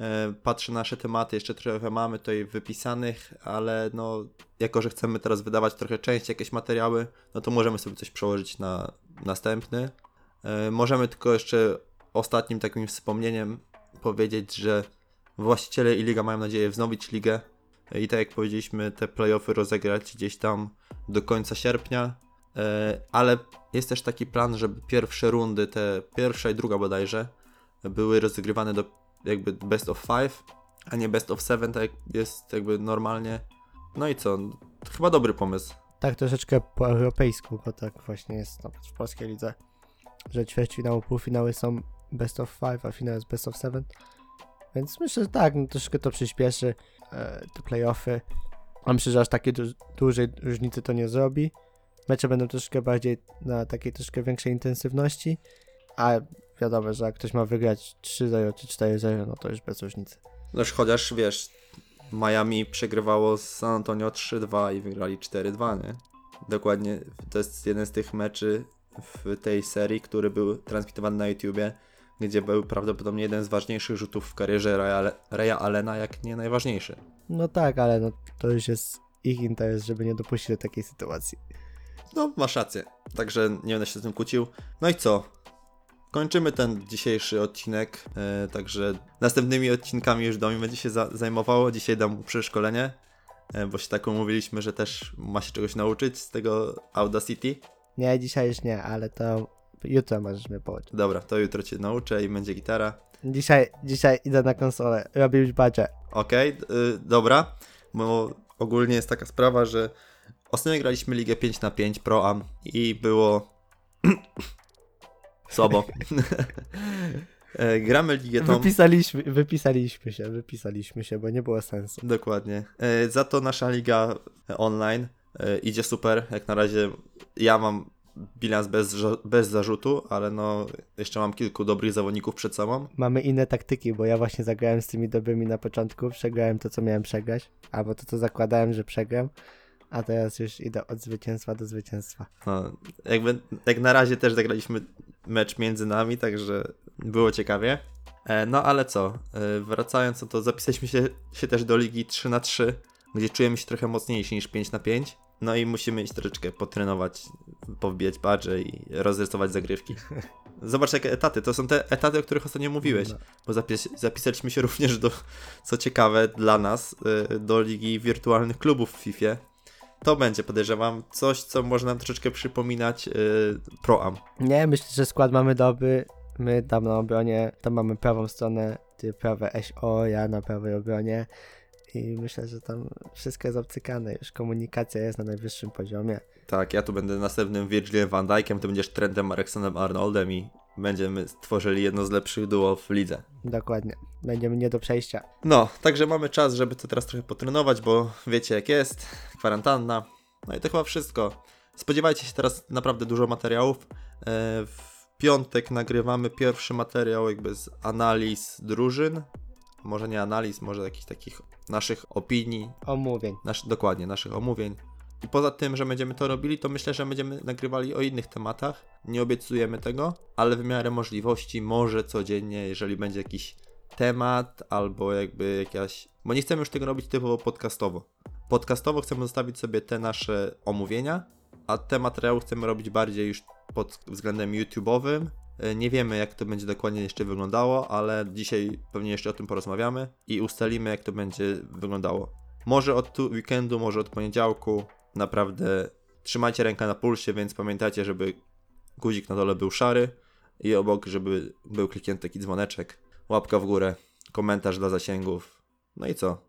B: e, patrzę na nasze tematy, jeszcze trochę mamy tutaj wypisanych, ale no jako, że chcemy teraz wydawać trochę częściej jakieś materiały, no to możemy sobie coś przełożyć na następny. E, Możemy tylko jeszcze ostatnim takim wspomnieniem powiedzieć, że właściciele i liga mają nadzieję wznowić ligę i tak jak powiedzieliśmy, te playoffy rozegrać gdzieś tam do końca sierpnia. E, ale jest też taki plan, żeby pierwsze rundy, te pierwsza i druga bodajże, były rozgrywane do jakby best of five, a nie best of seven, tak jak jest jakby normalnie. No i co? Chyba dobry pomysł.
C: Tak troszeczkę po europejsku, bo tak właśnie jest nawet w polskiej lidze, że ćwierćfinały, półfinały są best of five, a finał jest best of seven. Więc myślę, że tak, no, troszeczkę to przyspieszy e, te playoffy. A myślę, że aż takiej du- dużej różnicy to nie zrobi. Mecze będą troszeczkę bardziej na takiej troszkę większej intensywności, a wiadomo, że jak ktoś ma wygrać 3-0 czy 4-0, no to już bez różnicy.
B: No już chociaż wiesz, Miami przegrywało z San Antonio 3-2 i wygrali 4-2, nie? Dokładnie, to jest jeden z tych meczy w tej serii, który był transmitowany na YouTubie, gdzie był prawdopodobnie jeden z ważniejszych rzutów w karierze Raya, Raya Allena, jak nie najważniejszy.
C: No tak, ale no, to już jest ich interes, żeby nie dopuścić do takiej sytuacji.
B: No, masz rację. Także nie będę się z tym kłócił. No i co? Kończymy ten dzisiejszy odcinek. E, także następnymi odcinkami już Domi będzie się za zajmowało. Dzisiaj dam mu przeszkolenie, e, bo się tak umówiliśmy, że też ma się czegoś nauczyć z tego Audacity.
C: Nie, dzisiaj już nie, ale to jutro możesz mnie pouczyć.
B: Dobra, to jutro cię nauczę i będzie gitara.
C: Dzisiaj, dzisiaj idę na konsolę, robię już badże.
B: Okej, y, dobra, bo ogólnie jest taka sprawa, że ostatnio graliśmy Ligę 5 na 5 Pro Am i było słabo. E, Gramy Ligę tą...
C: Wypisaliśmy, wypisaliśmy się, wypisaliśmy się, bo nie było sensu.
B: Dokładnie. E, Za to nasza liga online e, idzie super. Jak na razie ja mam bilans bez, bez zarzutu, ale no jeszcze mam kilku dobrych zawodników przed sobą.
C: Mamy inne taktyki, bo ja właśnie zagrałem z tymi dobrymi na początku, przegrałem to, co miałem przegrać, albo to, co zakładałem, że przegram, a teraz już idę od zwycięstwa do zwycięstwa.
B: No, jakby, jak na razie też zagraliśmy mecz między nami, także było ciekawie. E, No ale co, e, wracając, no to zapisaliśmy się, się też do ligi 3 na 3 gdzie czujemy się trochę mocniejsi niż 5 na 5 No i musimy iść troszeczkę potrenować, powbijać badże i rozrysować zagrywki. Zobacz jakie etaty, to są te etaty, o których ostatnio mówiłeś,
C: No.
B: bo zapis zapisaliśmy się również do, co ciekawe dla nas, y, do ligi wirtualnych klubów w FIFA. To będzie, podejrzewam, coś, co może nam troszeczkę przypominać y, Am.
C: Nie, myślę, że skład mamy dobry. My tam na obronie, tam mamy prawą stronę, ty prawe SO, ja na prawej obronie. i myślę, że tam wszystko jest obcykane, już komunikacja jest na najwyższym poziomie.
B: Tak, ja tu będę następnym Virgilem van Dijkiem, ty będziesz Trentem Alexanem Arnoldem i będziemy stworzyli jedno z lepszych duo w lidze.
C: Dokładnie. Będziemy nie do przejścia.
B: No, także mamy czas, żeby to teraz trochę potrenować, bo wiecie jak jest, kwarantanna. No i to chyba wszystko. Spodziewajcie się teraz naprawdę dużo materiałów. E, W piątek nagrywamy pierwszy materiał jakby z analiz drużyn. Może nie analiz, może jakichś takich naszych opinii,
C: Omówień.
B: nasz, dokładnie, naszych omówień. I poza tym, że będziemy to robili, to myślę, że będziemy nagrywali o innych tematach. Nie obiecujemy tego, ale w miarę możliwości, może codziennie, jeżeli będzie jakiś temat albo jakby jakaś. Bo nie chcemy już tego robić typowo podcastowo. Podcastowo chcemy zostawić sobie te nasze omówienia, a te materiały chcemy robić bardziej już pod względem YouTube'owym. E, Nie wiemy, jak to będzie dokładnie jeszcze wyglądało, ale dzisiaj pewnie jeszcze o tym porozmawiamy i ustalimy, jak to będzie wyglądało. Może od tu weekendu, może od poniedziałku. Naprawdę trzymajcie rękę na pulsie, więc pamiętajcie, żeby guzik na dole był szary i obok, żeby był kliknięty taki dzwoneczek, łapka w górę, komentarz dla zasięgów. No i co?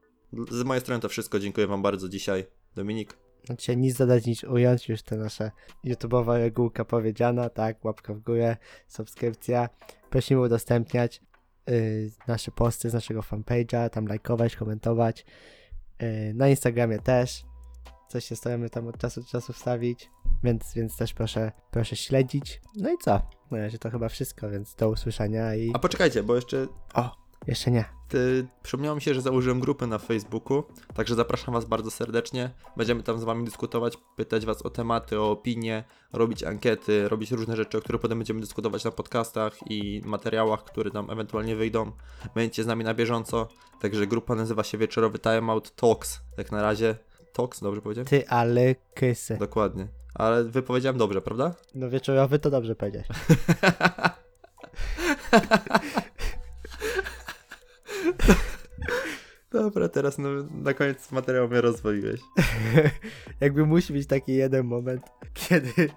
B: Z mojej strony to wszystko. Dziękuję Wam bardzo dzisiaj. Dominik.
C: Znaczy nic dodać, nic ująć, już te nasze YouTube'owa regułka powiedziana, tak, łapka w górę, subskrypcja. Prosimy udostępniać y, nasze posty z naszego fanpage'a, tam lajkować, komentować. Y, na Instagramie też. Coś się staramy tam od czasu do czasu wstawić, więc, więc też proszę, proszę śledzić. No i co? Na razie to chyba wszystko, więc do usłyszenia i...
B: A poczekajcie, bo jeszcze
C: O, jeszcze nie.
B: Ty, przypomniało mi się, że założyłem grupę na Facebooku, także zapraszam Was bardzo serdecznie. Będziemy tam z Wami dyskutować, pytać Was o tematy, o opinie, robić ankiety, robić różne rzeczy, o których potem będziemy dyskutować na podcastach i materiałach, które tam ewentualnie wyjdą. Będziecie z nami na bieżąco, także grupa nazywa się Wieczorowy Timeout Talks. Jak na razie Talks, dobrze powiedziałem?
C: Ty, ale kysy.
B: Dokładnie. Ale wypowiedziałem dobrze, prawda?
C: No wieczorowy to dobrze powiedziałeś.
B: Dobra, teraz no, na koniec materiału mnie rozwoiłeś.
C: Jakby musi być taki jeden moment, kiedy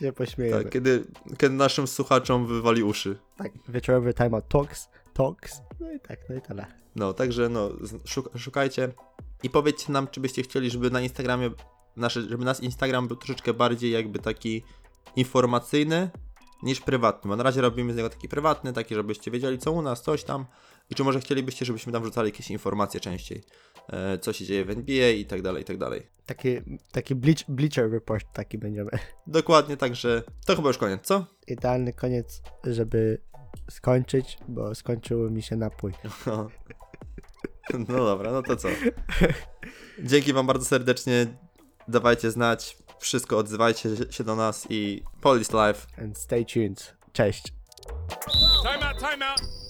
C: się pośmiejemy.
B: Tak, kiedy, kiedy naszym słuchaczom wywali uszy.
C: Tak, wieczorowy timeout talks, talks, no i tak, no i tyle.
B: No, także no, szuk- szukajcie i powiedzcie nam, czy byście chcieli, żeby na Instagramie, nasze, żeby nasz Instagram był troszeczkę bardziej jakby taki informacyjny niż prywatny. Bo na razie robimy z niego taki prywatny, taki, żebyście wiedzieli co u nas, coś tam. I czy może chcielibyście, żebyśmy tam wrzucali jakieś informacje częściej, e, co się dzieje w NBA i tak dalej, i tak dalej.
C: Taki, taki bleach, bleacher report taki będziemy.
B: Dokładnie, także to chyba już koniec, co?
C: Idealny koniec, żeby skończyć, bo skończył mi się napój.
B: No. dobra, no to co? Dzięki Wam bardzo serdecznie. Dawajcie znać, wszystko odzywajcie się do nas i Police Life.
C: And stay tuned. Cześć.
A: Time out, time out!